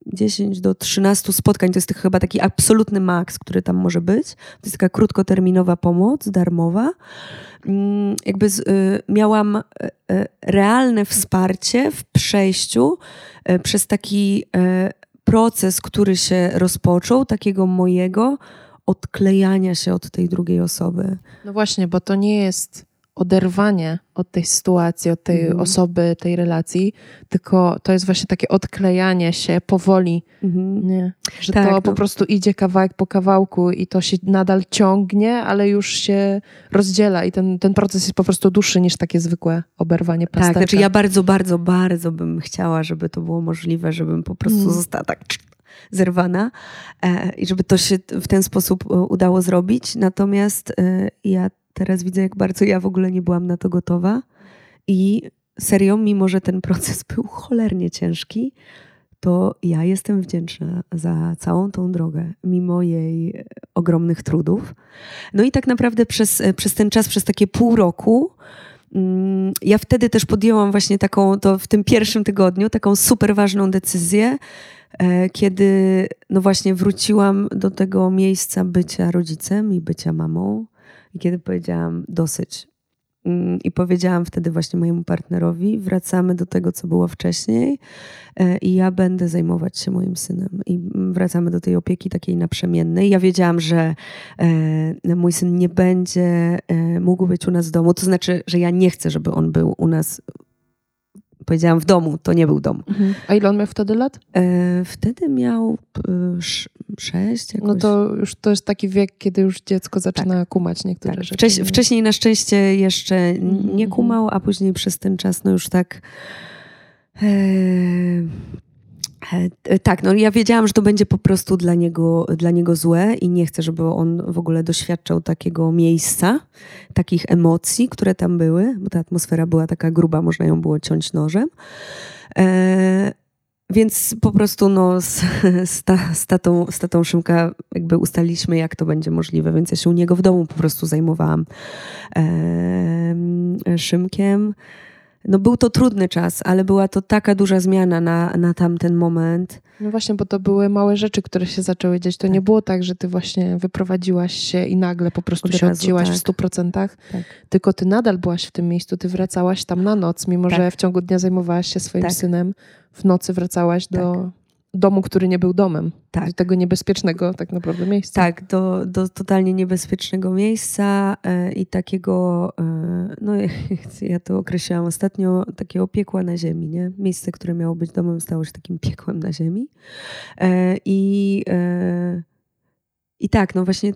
10 do 13 spotkań, to jest chyba taki absolutny maks, który tam może być. To jest taka krótkoterminowa pomoc, darmowa. Mm, Jakby z, y, miałam e, realne wsparcie w przejściu przez taki proces, który się rozpoczął, takiego mojego odklejania się od tej drugiej osoby. No właśnie, bo to nie jest oderwanie od tej sytuacji, od tej Mhm. osoby, tej relacji, tylko to jest właśnie takie odklejanie się powoli, nie? że Tak, to no. po prostu idzie kawałek po kawałku i to się nadal ciągnie, ale już się rozdziela i ten, ten proces jest po prostu dłuższy niż takie zwykłe oberwanie Tak, plasterka. znaczy ja bardzo, bardzo, bardzo bym chciała, żeby to było możliwe, żebym po prostu Mm. została tak zerwana e, i żeby to się w ten sposób e, udało zrobić. Natomiast e, ja teraz widzę, jak bardzo ja w ogóle nie byłam na to gotowa i serio, mimo że ten proces był cholernie ciężki, to ja jestem wdzięczna za całą tą drogę, mimo jej ogromnych trudów. No i tak naprawdę przez, przez ten czas, przez takie pół roku, mm, ja wtedy też podjęłam właśnie taką, to w tym pierwszym tygodniu, taką super ważną decyzję, e, kiedy no właśnie wróciłam do tego miejsca bycia rodzicem i bycia mamą i kiedy powiedziałam dosyć. Mm, I powiedziałam wtedy właśnie mojemu partnerowi, wracamy do tego, co było wcześniej e, i ja będę zajmować się moim synem. I mm, wracamy do tej opieki takiej naprzemiennej. Ja wiedziałam, że e, mój syn nie będzie e, mógł być u nas w domu. To znaczy, że ja nie chcę, żeby on był u nas. Powiedziałam w domu, to nie był dom. Mhm. A ile on miał wtedy lat? E, wtedy miał e, sz, sześć jakoś. No to już to jest taki wiek, kiedy już dziecko zaczyna kumać niektóre Tak. rzeczy. Wcześ, nie? wcześniej na szczęście jeszcze nie Mhm. kumał, a później przez ten czas no już tak. E, tak, no ja wiedziałam, że to będzie po prostu dla niego, dla niego złe i nie chcę, żeby on w ogóle doświadczał takiego miejsca, takich emocji, które tam były, bo ta atmosfera była taka gruba, można ją było ciąć nożem. E, więc po prostu no, z, z, ta, z, tatą, z tatą Szymka jakby ustaliliśmy, jak to będzie możliwe, więc ja się u niego w domu po prostu zajmowałam em, Szymkiem. No był to trudny czas, ale była to taka duża zmiana na, na tamten moment. No właśnie, bo to były małe rzeczy, które się zaczęły dziać. To nie było tak, że ty właśnie wyprowadziłaś się i nagle po prostu Od się razu, odcięłaś tak. w stu procentach, Tak. tylko ty nadal byłaś w tym miejscu, ty wracałaś tam na noc, mimo Tak. że w ciągu dnia zajmowałaś się swoim Tak. synem. W nocy wracałaś do domu, który nie był domem. Tak. Do tego niebezpiecznego tak naprawdę miejsca. Tak, do, do totalnie niebezpiecznego miejsca e, i takiego, e, no ja to określałam ostatnio, takiego piekła na ziemi, nie? Miejsce, które miało być domem, stało się takim piekłem na ziemi. E, I, i tak, no właśnie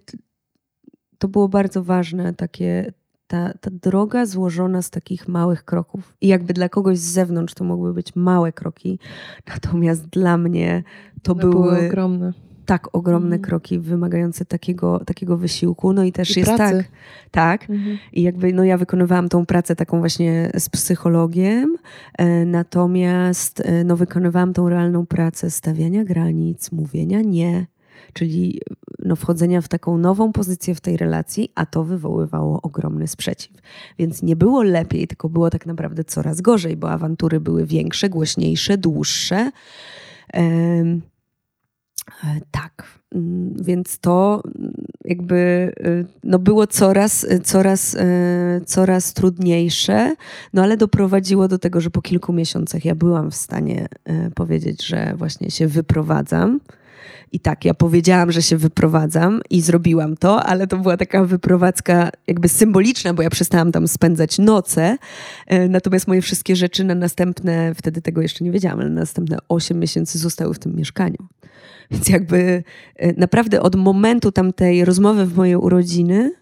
to było bardzo ważne, takie, ta, ta droga złożona z takich małych kroków. I jakby dla kogoś z zewnątrz to mogły być małe kroki, natomiast dla mnie to były były ogromne. tak ogromne Mhm. kroki wymagające takiego, takiego wysiłku. No i też I jest pracy. tak. Tak. Mhm. I jakby no ja wykonywałam tą pracę taką właśnie z psychologiem, e, natomiast e, no wykonywałam tą realną pracę stawiania granic, mówienia nie, czyli no wchodzenia w taką nową pozycję w tej relacji, a to wywoływało ogromny sprzeciw. Więc nie było lepiej, tylko było tak naprawdę coraz gorzej, bo awantury były większe, głośniejsze, dłuższe. Em, E, Tak, Mm, więc to mm, jakby y, no było coraz, y, coraz, y, coraz trudniejsze, no ale doprowadziło do tego, że po kilku miesiącach ja byłam w stanie powiedzieć, że właśnie się wyprowadzam. I tak, ja powiedziałam, że się wyprowadzam i zrobiłam to, ale to była taka wyprowadzka jakby symboliczna, bo ja przestałam tam spędzać noce. E, Natomiast moje wszystkie rzeczy na następne, wtedy tego jeszcze nie wiedziałam, ale na następne 8 miesięcy zostały w tym mieszkaniu. Więc jakby e, naprawdę od momentu tamtej rozmowy w moje urodziny,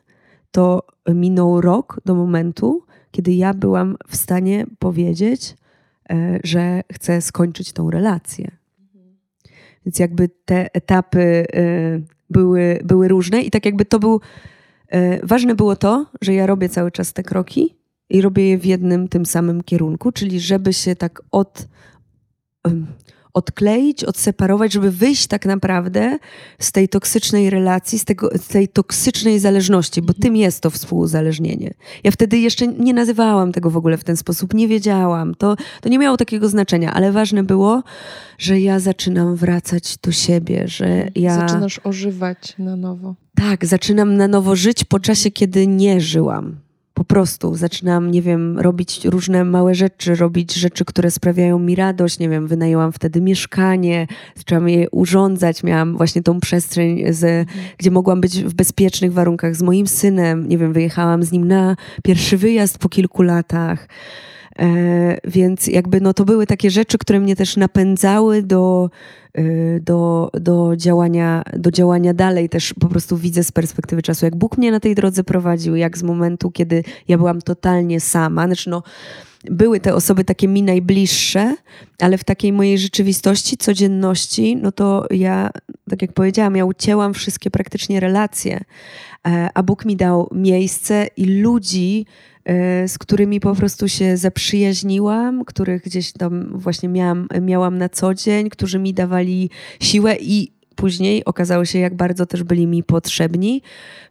to minął rok do momentu, kiedy ja byłam w stanie powiedzieć, e, że chcę skończyć tą relację. Więc jakby te etapy y, były, były różne i tak jakby to był. y, Ważne było to, że ja robię cały czas te kroki i robię je w jednym tym samym kierunku, czyli żeby się tak od, odkleić, odseparować, żeby wyjść tak naprawdę z tej toksycznej relacji, z, tego, z tej toksycznej zależności, bo tym jest to współuzależnienie. Ja wtedy jeszcze nie nazywałam tego w ogóle w ten sposób, nie wiedziałam. To, to nie miało takiego znaczenia, ale ważne było, że ja zaczynam wracać do siebie, że ja... Zaczynasz ożywać na nowo. Tak, zaczynam na nowo żyć po czasie, kiedy nie żyłam. Po prostu zaczynam, nie wiem, robić różne małe rzeczy, robić rzeczy, które sprawiają mi radość. Nie wiem, wynajęłam wtedy mieszkanie, zaczęłam je urządzać. Miałam właśnie tą przestrzeń, z, gdzie mogłam być w bezpiecznych warunkach z moim synem. Nie wiem, wyjechałam z nim na pierwszy wyjazd po kilku latach. E, więc jakby no to były takie rzeczy, które mnie też napędzały do, y, do, do, działania, do działania dalej. Też po prostu widzę z perspektywy czasu, jak Bóg mnie na tej drodze prowadził, jak z momentu, kiedy ja byłam totalnie sama. Znaczy no, były te osoby takie mi najbliższe, ale w takiej mojej rzeczywistości, codzienności, no to ja, tak jak powiedziałam, ja ucięłam wszystkie praktycznie relacje, e, a Bóg mi dał miejsce i ludzi, e, z którymi po prostu się zaprzyjaźniłam, których gdzieś tam właśnie miałam, miałam na co dzień, którzy mi dawali siłę i później okazało się, jak bardzo też byli mi potrzebni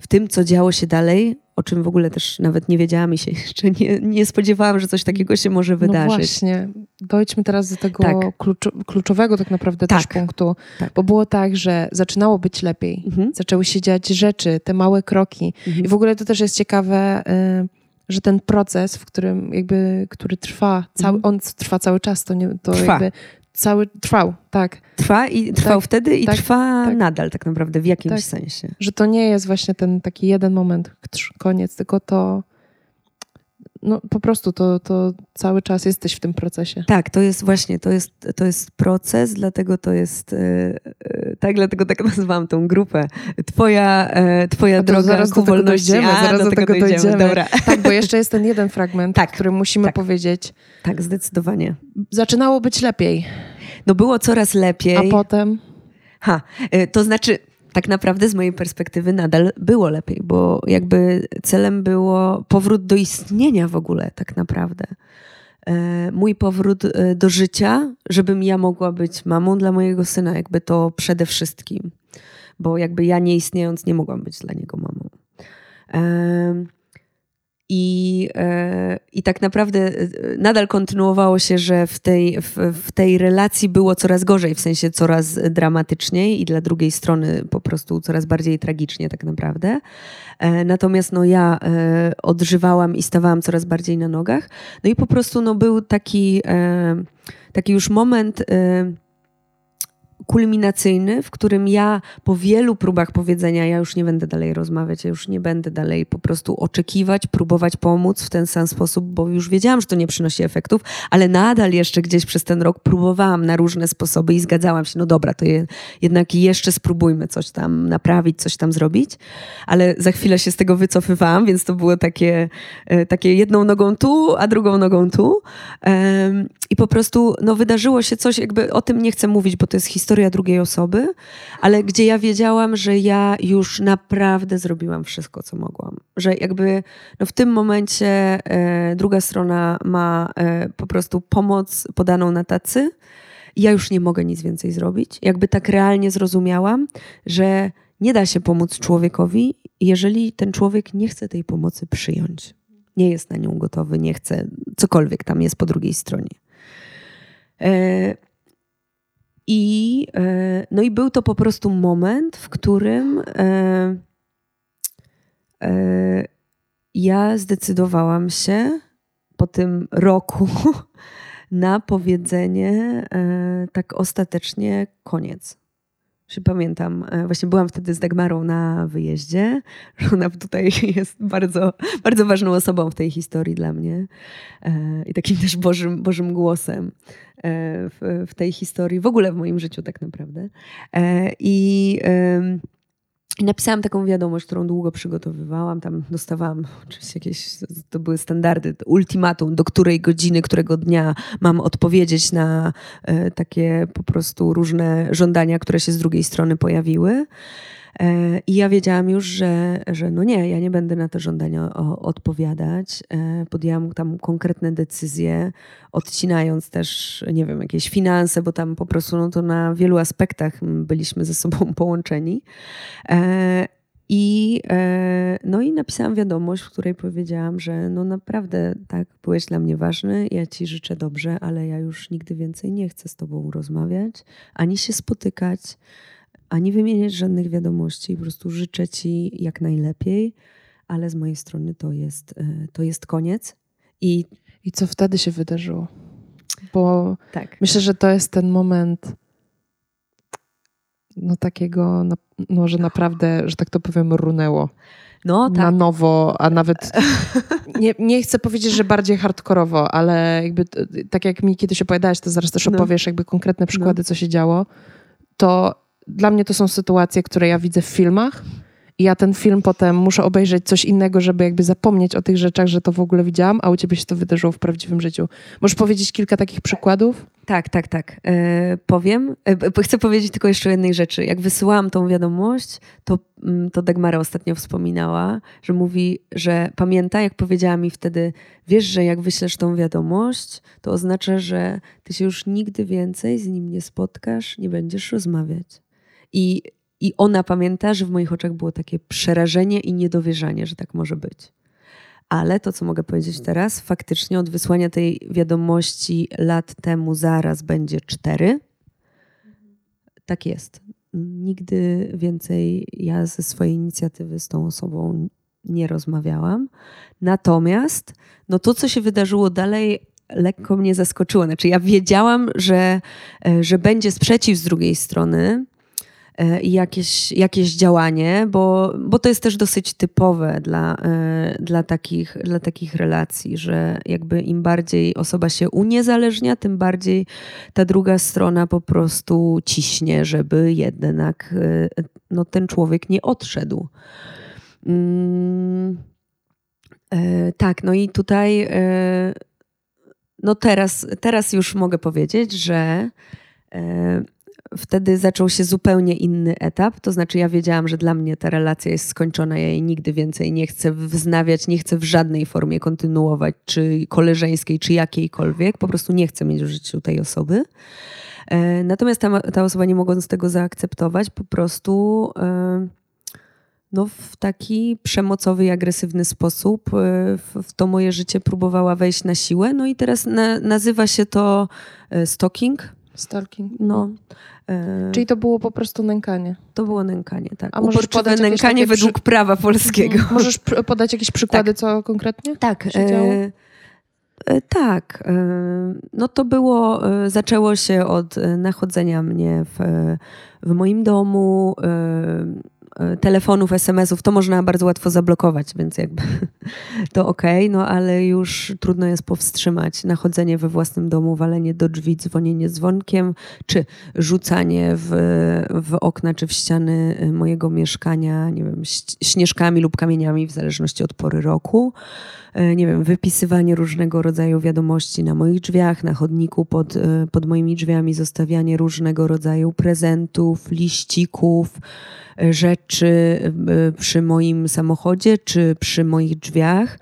w tym, co działo się dalej, o czym w ogóle też nawet nie wiedziałam i się jeszcze nie, nie spodziewałam, że coś takiego się może No wydarzyć. właśnie. Dojdźmy teraz do tego Tak. kluczo- kluczowego tak naprawdę też Tak. punktu. Tak. Bo było tak, że zaczynało być lepiej. Mhm. Zaczęły się dziać rzeczy, te małe kroki. I w ogóle to też jest ciekawe, y, że ten proces, w którym jakby, który trwa, cały, on trwa cały czas, to, nie, to Mhm. Trwa. jakby cały, trwał, tak. Trwa i trwał Tak, wtedy i tak, trwa tak. nadal tak naprawdę w jakimś Tak. sensie. Że to nie jest właśnie ten taki jeden moment, koniec, tylko to no po prostu to, to cały czas jesteś w tym procesie. Tak, to jest właśnie, to jest, to jest proces, dlatego to jest, e, e, tak, dlatego tak nazwałam tą grupę. Twoja, e, twoja droga zaraz ku do tego wolności. dojdziemy, A, zaraz do tego dojdziemy. Dobra. Tak, bo jeszcze jest ten jeden fragment, Tak, który musimy tak. powiedzieć. Tak, zdecydowanie. Zaczynało być lepiej, No było coraz lepiej. a potem Ha, e, to znaczy, tak naprawdę z mojej perspektywy nadal było lepiej, bo jakby celem było powrót do istnienia w ogóle, tak naprawdę. E, Mój powrót e, do życia, żebym ja mogła być mamą dla mojego syna, jakby to przede wszystkim, bo jakby ja nie istniejąc nie mogłam być dla niego mamą. I, e, I tak naprawdę e, nadal kontynuowało się, że w tej, w, w tej relacji było coraz gorzej, w sensie coraz dramatyczniej i dla drugiej strony po prostu coraz bardziej tragicznie tak naprawdę. E, Natomiast no, ja odżywałam i stawałam coraz bardziej na nogach. No i po prostu no, był taki, taki już moment kulminacyjny, w którym ja po wielu próbach powiedzenia, ja już nie będę dalej rozmawiać, ja już nie będę dalej po prostu oczekiwać, próbować pomóc w ten sam sposób, bo już wiedziałam, że to nie przynosi efektów, ale nadal jeszcze gdzieś przez ten rok próbowałam na różne sposoby i zgadzałam się, no dobra, to je, jednak jeszcze spróbujmy coś tam naprawić, coś tam zrobić, ale za chwilę się z tego wycofywałam, więc to było takie, e, takie jedną nogą tu, a drugą nogą tu. I po prostu no, wydarzyło się coś, jakby o tym nie chcę mówić, bo to jest historia drugiej osoby, ale gdzie ja wiedziałam, że ja już naprawdę zrobiłam wszystko, co mogłam. Że jakby no, w tym momencie e, druga strona ma e, po prostu pomoc podaną na tacy. i Ja już nie mogę nic więcej zrobić. Jakby tak realnie zrozumiałam, że nie da się pomóc człowiekowi, jeżeli ten człowiek nie chce tej pomocy przyjąć. Nie jest na nią gotowy, nie chce, cokolwiek tam jest po drugiej stronie. E, I, e, no i był to po prostu moment, w którym e, ja zdecydowałam się po tym roku na powiedzenie tak ostatecznie koniec. Czy pamiętam, e, właśnie byłam wtedy z Dagmarą na wyjeździe, że ona tutaj jest bardzo, bardzo ważną osobą w tej historii dla mnie e, i takim też Bożym, Bożym głosem e, w, w tej historii, w ogóle w moim życiu tak naprawdę. I i napisałam taką wiadomość, którą długo przygotowywałam. Tam dostawałam oczywiście jakieś, to były standardy, ultimatum, do której godziny, którego dnia mam odpowiedzieć na e, takie po prostu różne żądania, które się z drugiej strony pojawiły. E, I ja wiedziałam już, że, że no nie, ja nie będę na te żądania o, odpowiadać. E, podjęłam tam konkretne decyzje, odcinając też, nie wiem, jakieś finanse, bo tam po prostu no to na wielu aspektach byliśmy ze sobą połączeni. E, I, no i napisałam wiadomość, w której powiedziałam, że no naprawdę tak, byłeś dla mnie ważny, ja ci życzę dobrze, ale ja już nigdy więcej nie chcę z tobą rozmawiać, ani się spotykać, ani wymieniać żadnych wiadomości. Po prostu życzę ci jak najlepiej, ale z mojej strony to jest, e, to jest koniec. I I co wtedy się wydarzyło? Bo tak. myślę, że to jest ten moment no takiego, no, no że naprawdę, że tak to powiem, runęło No na tak. nowo, a nawet nie, nie chcę powiedzieć, że bardziej hardkorowo, ale jakby tak jak mi kiedyś opowiadałaś, to zaraz też No. opowiesz jakby konkretne przykłady, co się działo, to dla mnie to są sytuacje, które ja widzę w filmach i ja ten film potem muszę obejrzeć coś innego, żeby jakby zapomnieć o tych rzeczach, że to w ogóle widziałam, a u ciebie się to wydarzyło w prawdziwym życiu. Możesz powiedzieć kilka takich przykładów? Tak, tak, tak. E, powiem. E, chcę powiedzieć tylko jeszcze jednej rzeczy. Jak wysyłałam tą wiadomość, to, mm, to Dagmara ostatnio wspominała, że mówi, że pamięta, jak powiedziała mi wtedy, wiesz, że jak wyślesz tą wiadomość, to oznacza, że ty się już nigdy więcej z nim nie spotkasz, nie będziesz rozmawiać. I, I ona pamięta, że w moich oczach było takie przerażenie i niedowierzanie, że tak może być. Ale to, co mogę powiedzieć teraz, faktycznie od wysłania tej wiadomości lat temu zaraz będzie cztery. Tak jest. Nigdy więcej ja ze swojej inicjatywy z tą osobą nie rozmawiałam. Natomiast no to, co się wydarzyło dalej, lekko mnie zaskoczyło. Znaczy, ja wiedziałam, że, e, że będzie sprzeciw z drugiej strony i jakieś, jakieś działanie, bo, bo to jest też dosyć typowe dla, e, dla, takich, dla takich relacji, że jakby im bardziej osoba się uniezależnia, tym bardziej ta druga strona po prostu ciśnie, żeby jednak e, no, ten człowiek nie odszedł. Mm, e, tak, no i tutaj e, no teraz, teraz już mogę powiedzieć, że e, wtedy zaczął się zupełnie inny etap. To znaczy, ja wiedziałam, że dla mnie ta relacja jest skończona, ja jej nigdy więcej nie chcę wznawiać, nie chcę w żadnej formie kontynuować, czy koleżeńskiej, czy jakiejkolwiek. Po prostu nie chcę mieć w życiu tej osoby. E, Natomiast ta, ta osoba, nie mogąc tego zaakceptować, po prostu e, no, w taki przemocowy i agresywny sposób e, w, to moje życie próbowała wejść na siłę. No i teraz na, nazywa się to stalking. Stalking. No, e, Czyli to było po prostu nękanie. to było nękanie, tak. A możesz Uporczywe podać nękanie według przy- prawa polskiego. Możesz pr- podać jakieś przykłady, co konkretnie? Tak. E, e, tak. E, no to było, e, zaczęło się od e, nachodzenia mnie w, w moim domu, telefonów, SMS-ów. To można bardzo łatwo zablokować, więc jakby to okej, no ale już trudno jest powstrzymać nachodzenie we własnym domu, walenie do drzwi, dzwonienie dzwonkiem, czy rzucanie w, w okna, czy w ściany e, mojego mieszkania, nie wiem, śnieżkami lub kamieniami, w zależności od pory roku nie wiem, wypisywanie różnego rodzaju wiadomości na moich drzwiach, na chodniku pod, e, pod moimi drzwiami, zostawianie różnego rodzaju prezentów, liścików, e, rzeczy e, przy moim samochodzie czy przy moich drzwiach.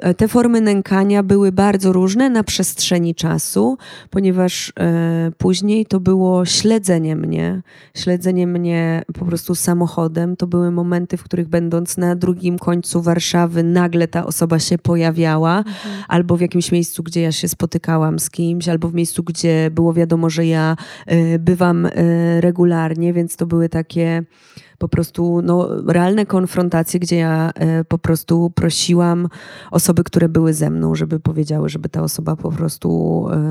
E, Te formy nękania były bardzo różne na przestrzeni czasu, ponieważ e, później to było śledzenie mnie, śledzenie mnie po prostu samochodem. To były momenty, w których będąc na drugim końcu Warszawy, nagle ta osoba się pojawiała, albo w jakimś miejscu, gdzie ja się spotykałam z kimś, albo w miejscu, gdzie było wiadomo, że ja e, bywam e, regularnie, więc to były takie po prostu no, realne konfrontacje, gdzie ja e, po prostu prosiłam osoby, które były ze mną, żeby powiedziały, żeby ta osoba po prostu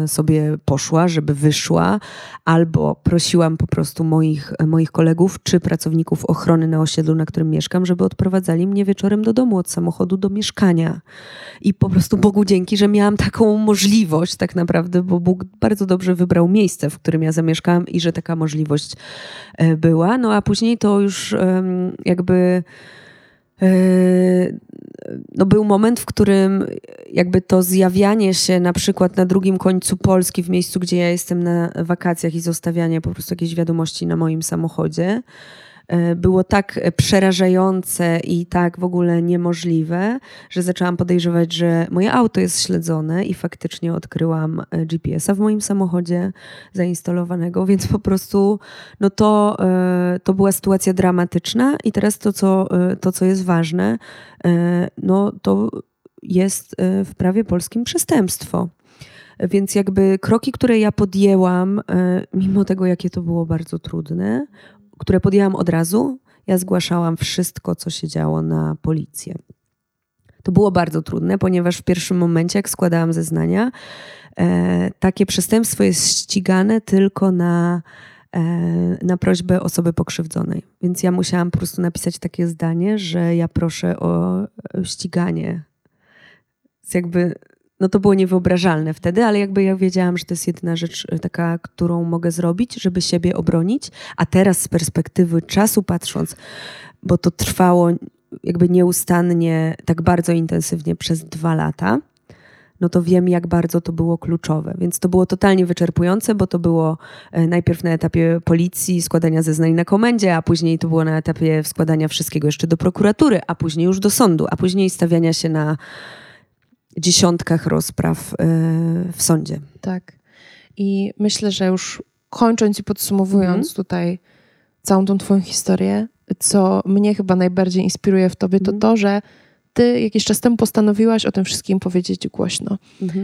e, sobie poszła, żeby wyszła, albo prosiłam po prostu moich, moich kolegów czy pracowników ochrony na osiedlu, na którym mieszkam, żeby odprowadzali mnie wieczorem do domu, od samochodu do mieszkania. I po prostu Bogu dzięki, że miałam taką możliwość tak naprawdę, bo Bóg bardzo dobrze wybrał miejsce, w którym ja zamieszkałam i że taka możliwość e, była. No a później to już em, jakby e, no był moment, w którym jakby to zjawianie się na przykład na drugim końcu Polski, w miejscu, gdzie ja jestem na wakacjach i zostawianie po prostu jakiejś wiadomości na moim samochodzie, było tak przerażające i tak w ogóle niemożliwe, że zaczęłam podejrzewać, że moje auto jest śledzone i faktycznie odkryłam e, GPS-a w moim samochodzie zainstalowanego, więc po prostu no to, e, to była sytuacja dramatyczna i teraz to, co, e, to, co jest ważne, e, no to jest e, w prawie polskim przestępstwo. Więc jakby kroki, które ja podjęłam, e, mimo tego, jakie to było bardzo trudne, które podjęłam od razu, ja zgłaszałam wszystko, co się działo na policję. To było bardzo trudne, ponieważ w pierwszym momencie, jak składałam zeznania, e, takie przestępstwo jest ścigane tylko na, e, na prośbę osoby pokrzywdzonej. Więc ja musiałam po prostu napisać takie zdanie, że ja proszę o ściganie. Jakby, no to było niewyobrażalne wtedy, ale jakby ja wiedziałam, że to jest jedyna rzecz e, taka, którą mogę zrobić, żeby siebie obronić. A teraz z perspektywy czasu patrząc, bo to trwało jakby nieustannie, tak bardzo intensywnie przez dwa lata, no to wiem, jak bardzo to było kluczowe. Więc to było totalnie wyczerpujące, bo to było e, najpierw na etapie policji, składania zeznań na komendzie, a później to było na etapie składania wszystkiego jeszcze do prokuratury, a później już do sądu, a później stawiania się na dziesiątkach rozpraw e, w sądzie. Tak. I myślę, że już kończąc i podsumowując Mhm. tutaj całą tą twoją historię, co mnie chyba najbardziej inspiruje w tobie, to Mhm. to, że ty jakiś czas temu postanowiłaś o tym wszystkim powiedzieć głośno.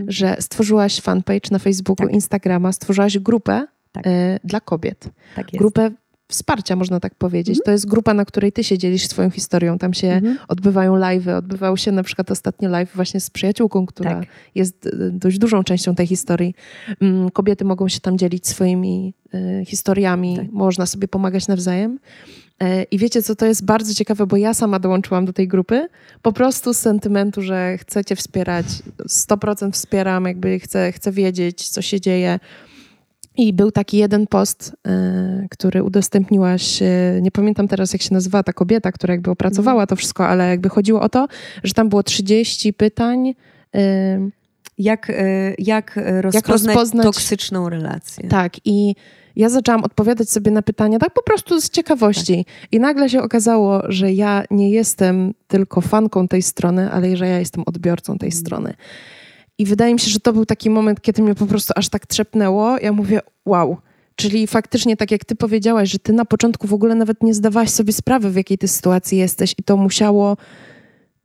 Że stworzyłaś fanpage na Facebooku, Tak. Instagrama, stworzyłaś grupę Tak. e, dla kobiet. Tak jest. Grupę wsparcia, można tak powiedzieć. To jest grupa, na której ty się dzielisz swoją historią. Tam się Mhm. odbywają live'y. Odbywał się na przykład ostatnio live właśnie z przyjaciółką, która Tak. jest y, dość dużą częścią tej historii. Mm, Kobiety mogą się tam dzielić swoimi y, historiami, Tak. można sobie pomagać nawzajem. E, I wiecie, co to jest bardzo ciekawe, bo ja sama dołączyłam do tej grupy, po prostu z sentymentu, że chcecie wspierać, 100% wspieram, jakby chcę, chcę wiedzieć, co się dzieje. I był taki jeden post, e, który udostępniłaś, nie pamiętam teraz jak się nazywała ta kobieta, która jakby opracowała to wszystko, ale jakby chodziło o to, że tam było 30 pytań, Jak, e, jak e, rozpoznać, rozpoznać- toksyczną relację? Tak, i ja zaczęłam odpowiadać sobie na pytania tak po prostu z ciekawości. I nagle się okazało, że ja nie jestem tylko fanką tej strony, ale że ja jestem odbiorcą tej strony. I wydaje mi się, że to był taki moment, kiedy mnie po prostu aż tak trzepnęło. Ja mówię, wow. Czyli faktycznie, tak jak ty powiedziałaś, że ty na początku w ogóle nawet nie zdawałaś sobie sprawy, w jakiej ty sytuacji jesteś, i to musiało,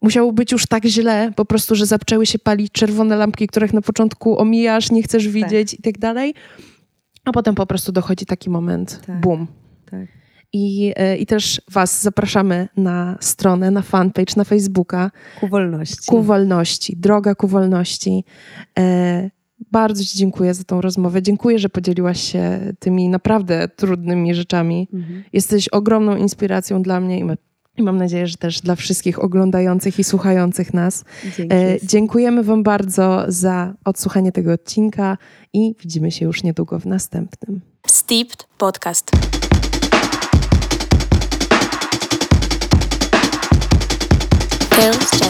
musiało być już tak źle, po prostu, że zaczęły się palić czerwone lampki, których na początku omijasz, nie chcesz widzieć i tak dalej. A potem po prostu dochodzi taki moment, Tak. boom. Tak. I, e, I też Was zapraszamy na stronę, na fanpage, na Facebooka Ku wolności. ku wolności, droga ku wolności. E, bardzo Ci dziękuję za tą rozmowę. Dziękuję, że podzieliłaś się tymi naprawdę trudnymi rzeczami. Mhm. Jesteś ogromną inspiracją dla mnie i, ma, i mam nadzieję, że też dla wszystkich oglądających i słuchających nas. Dzięki. E, dziękujemy Wam bardzo za odsłuchanie tego odcinka i widzimy się już niedługo w następnym. Steeped Podcast. Girls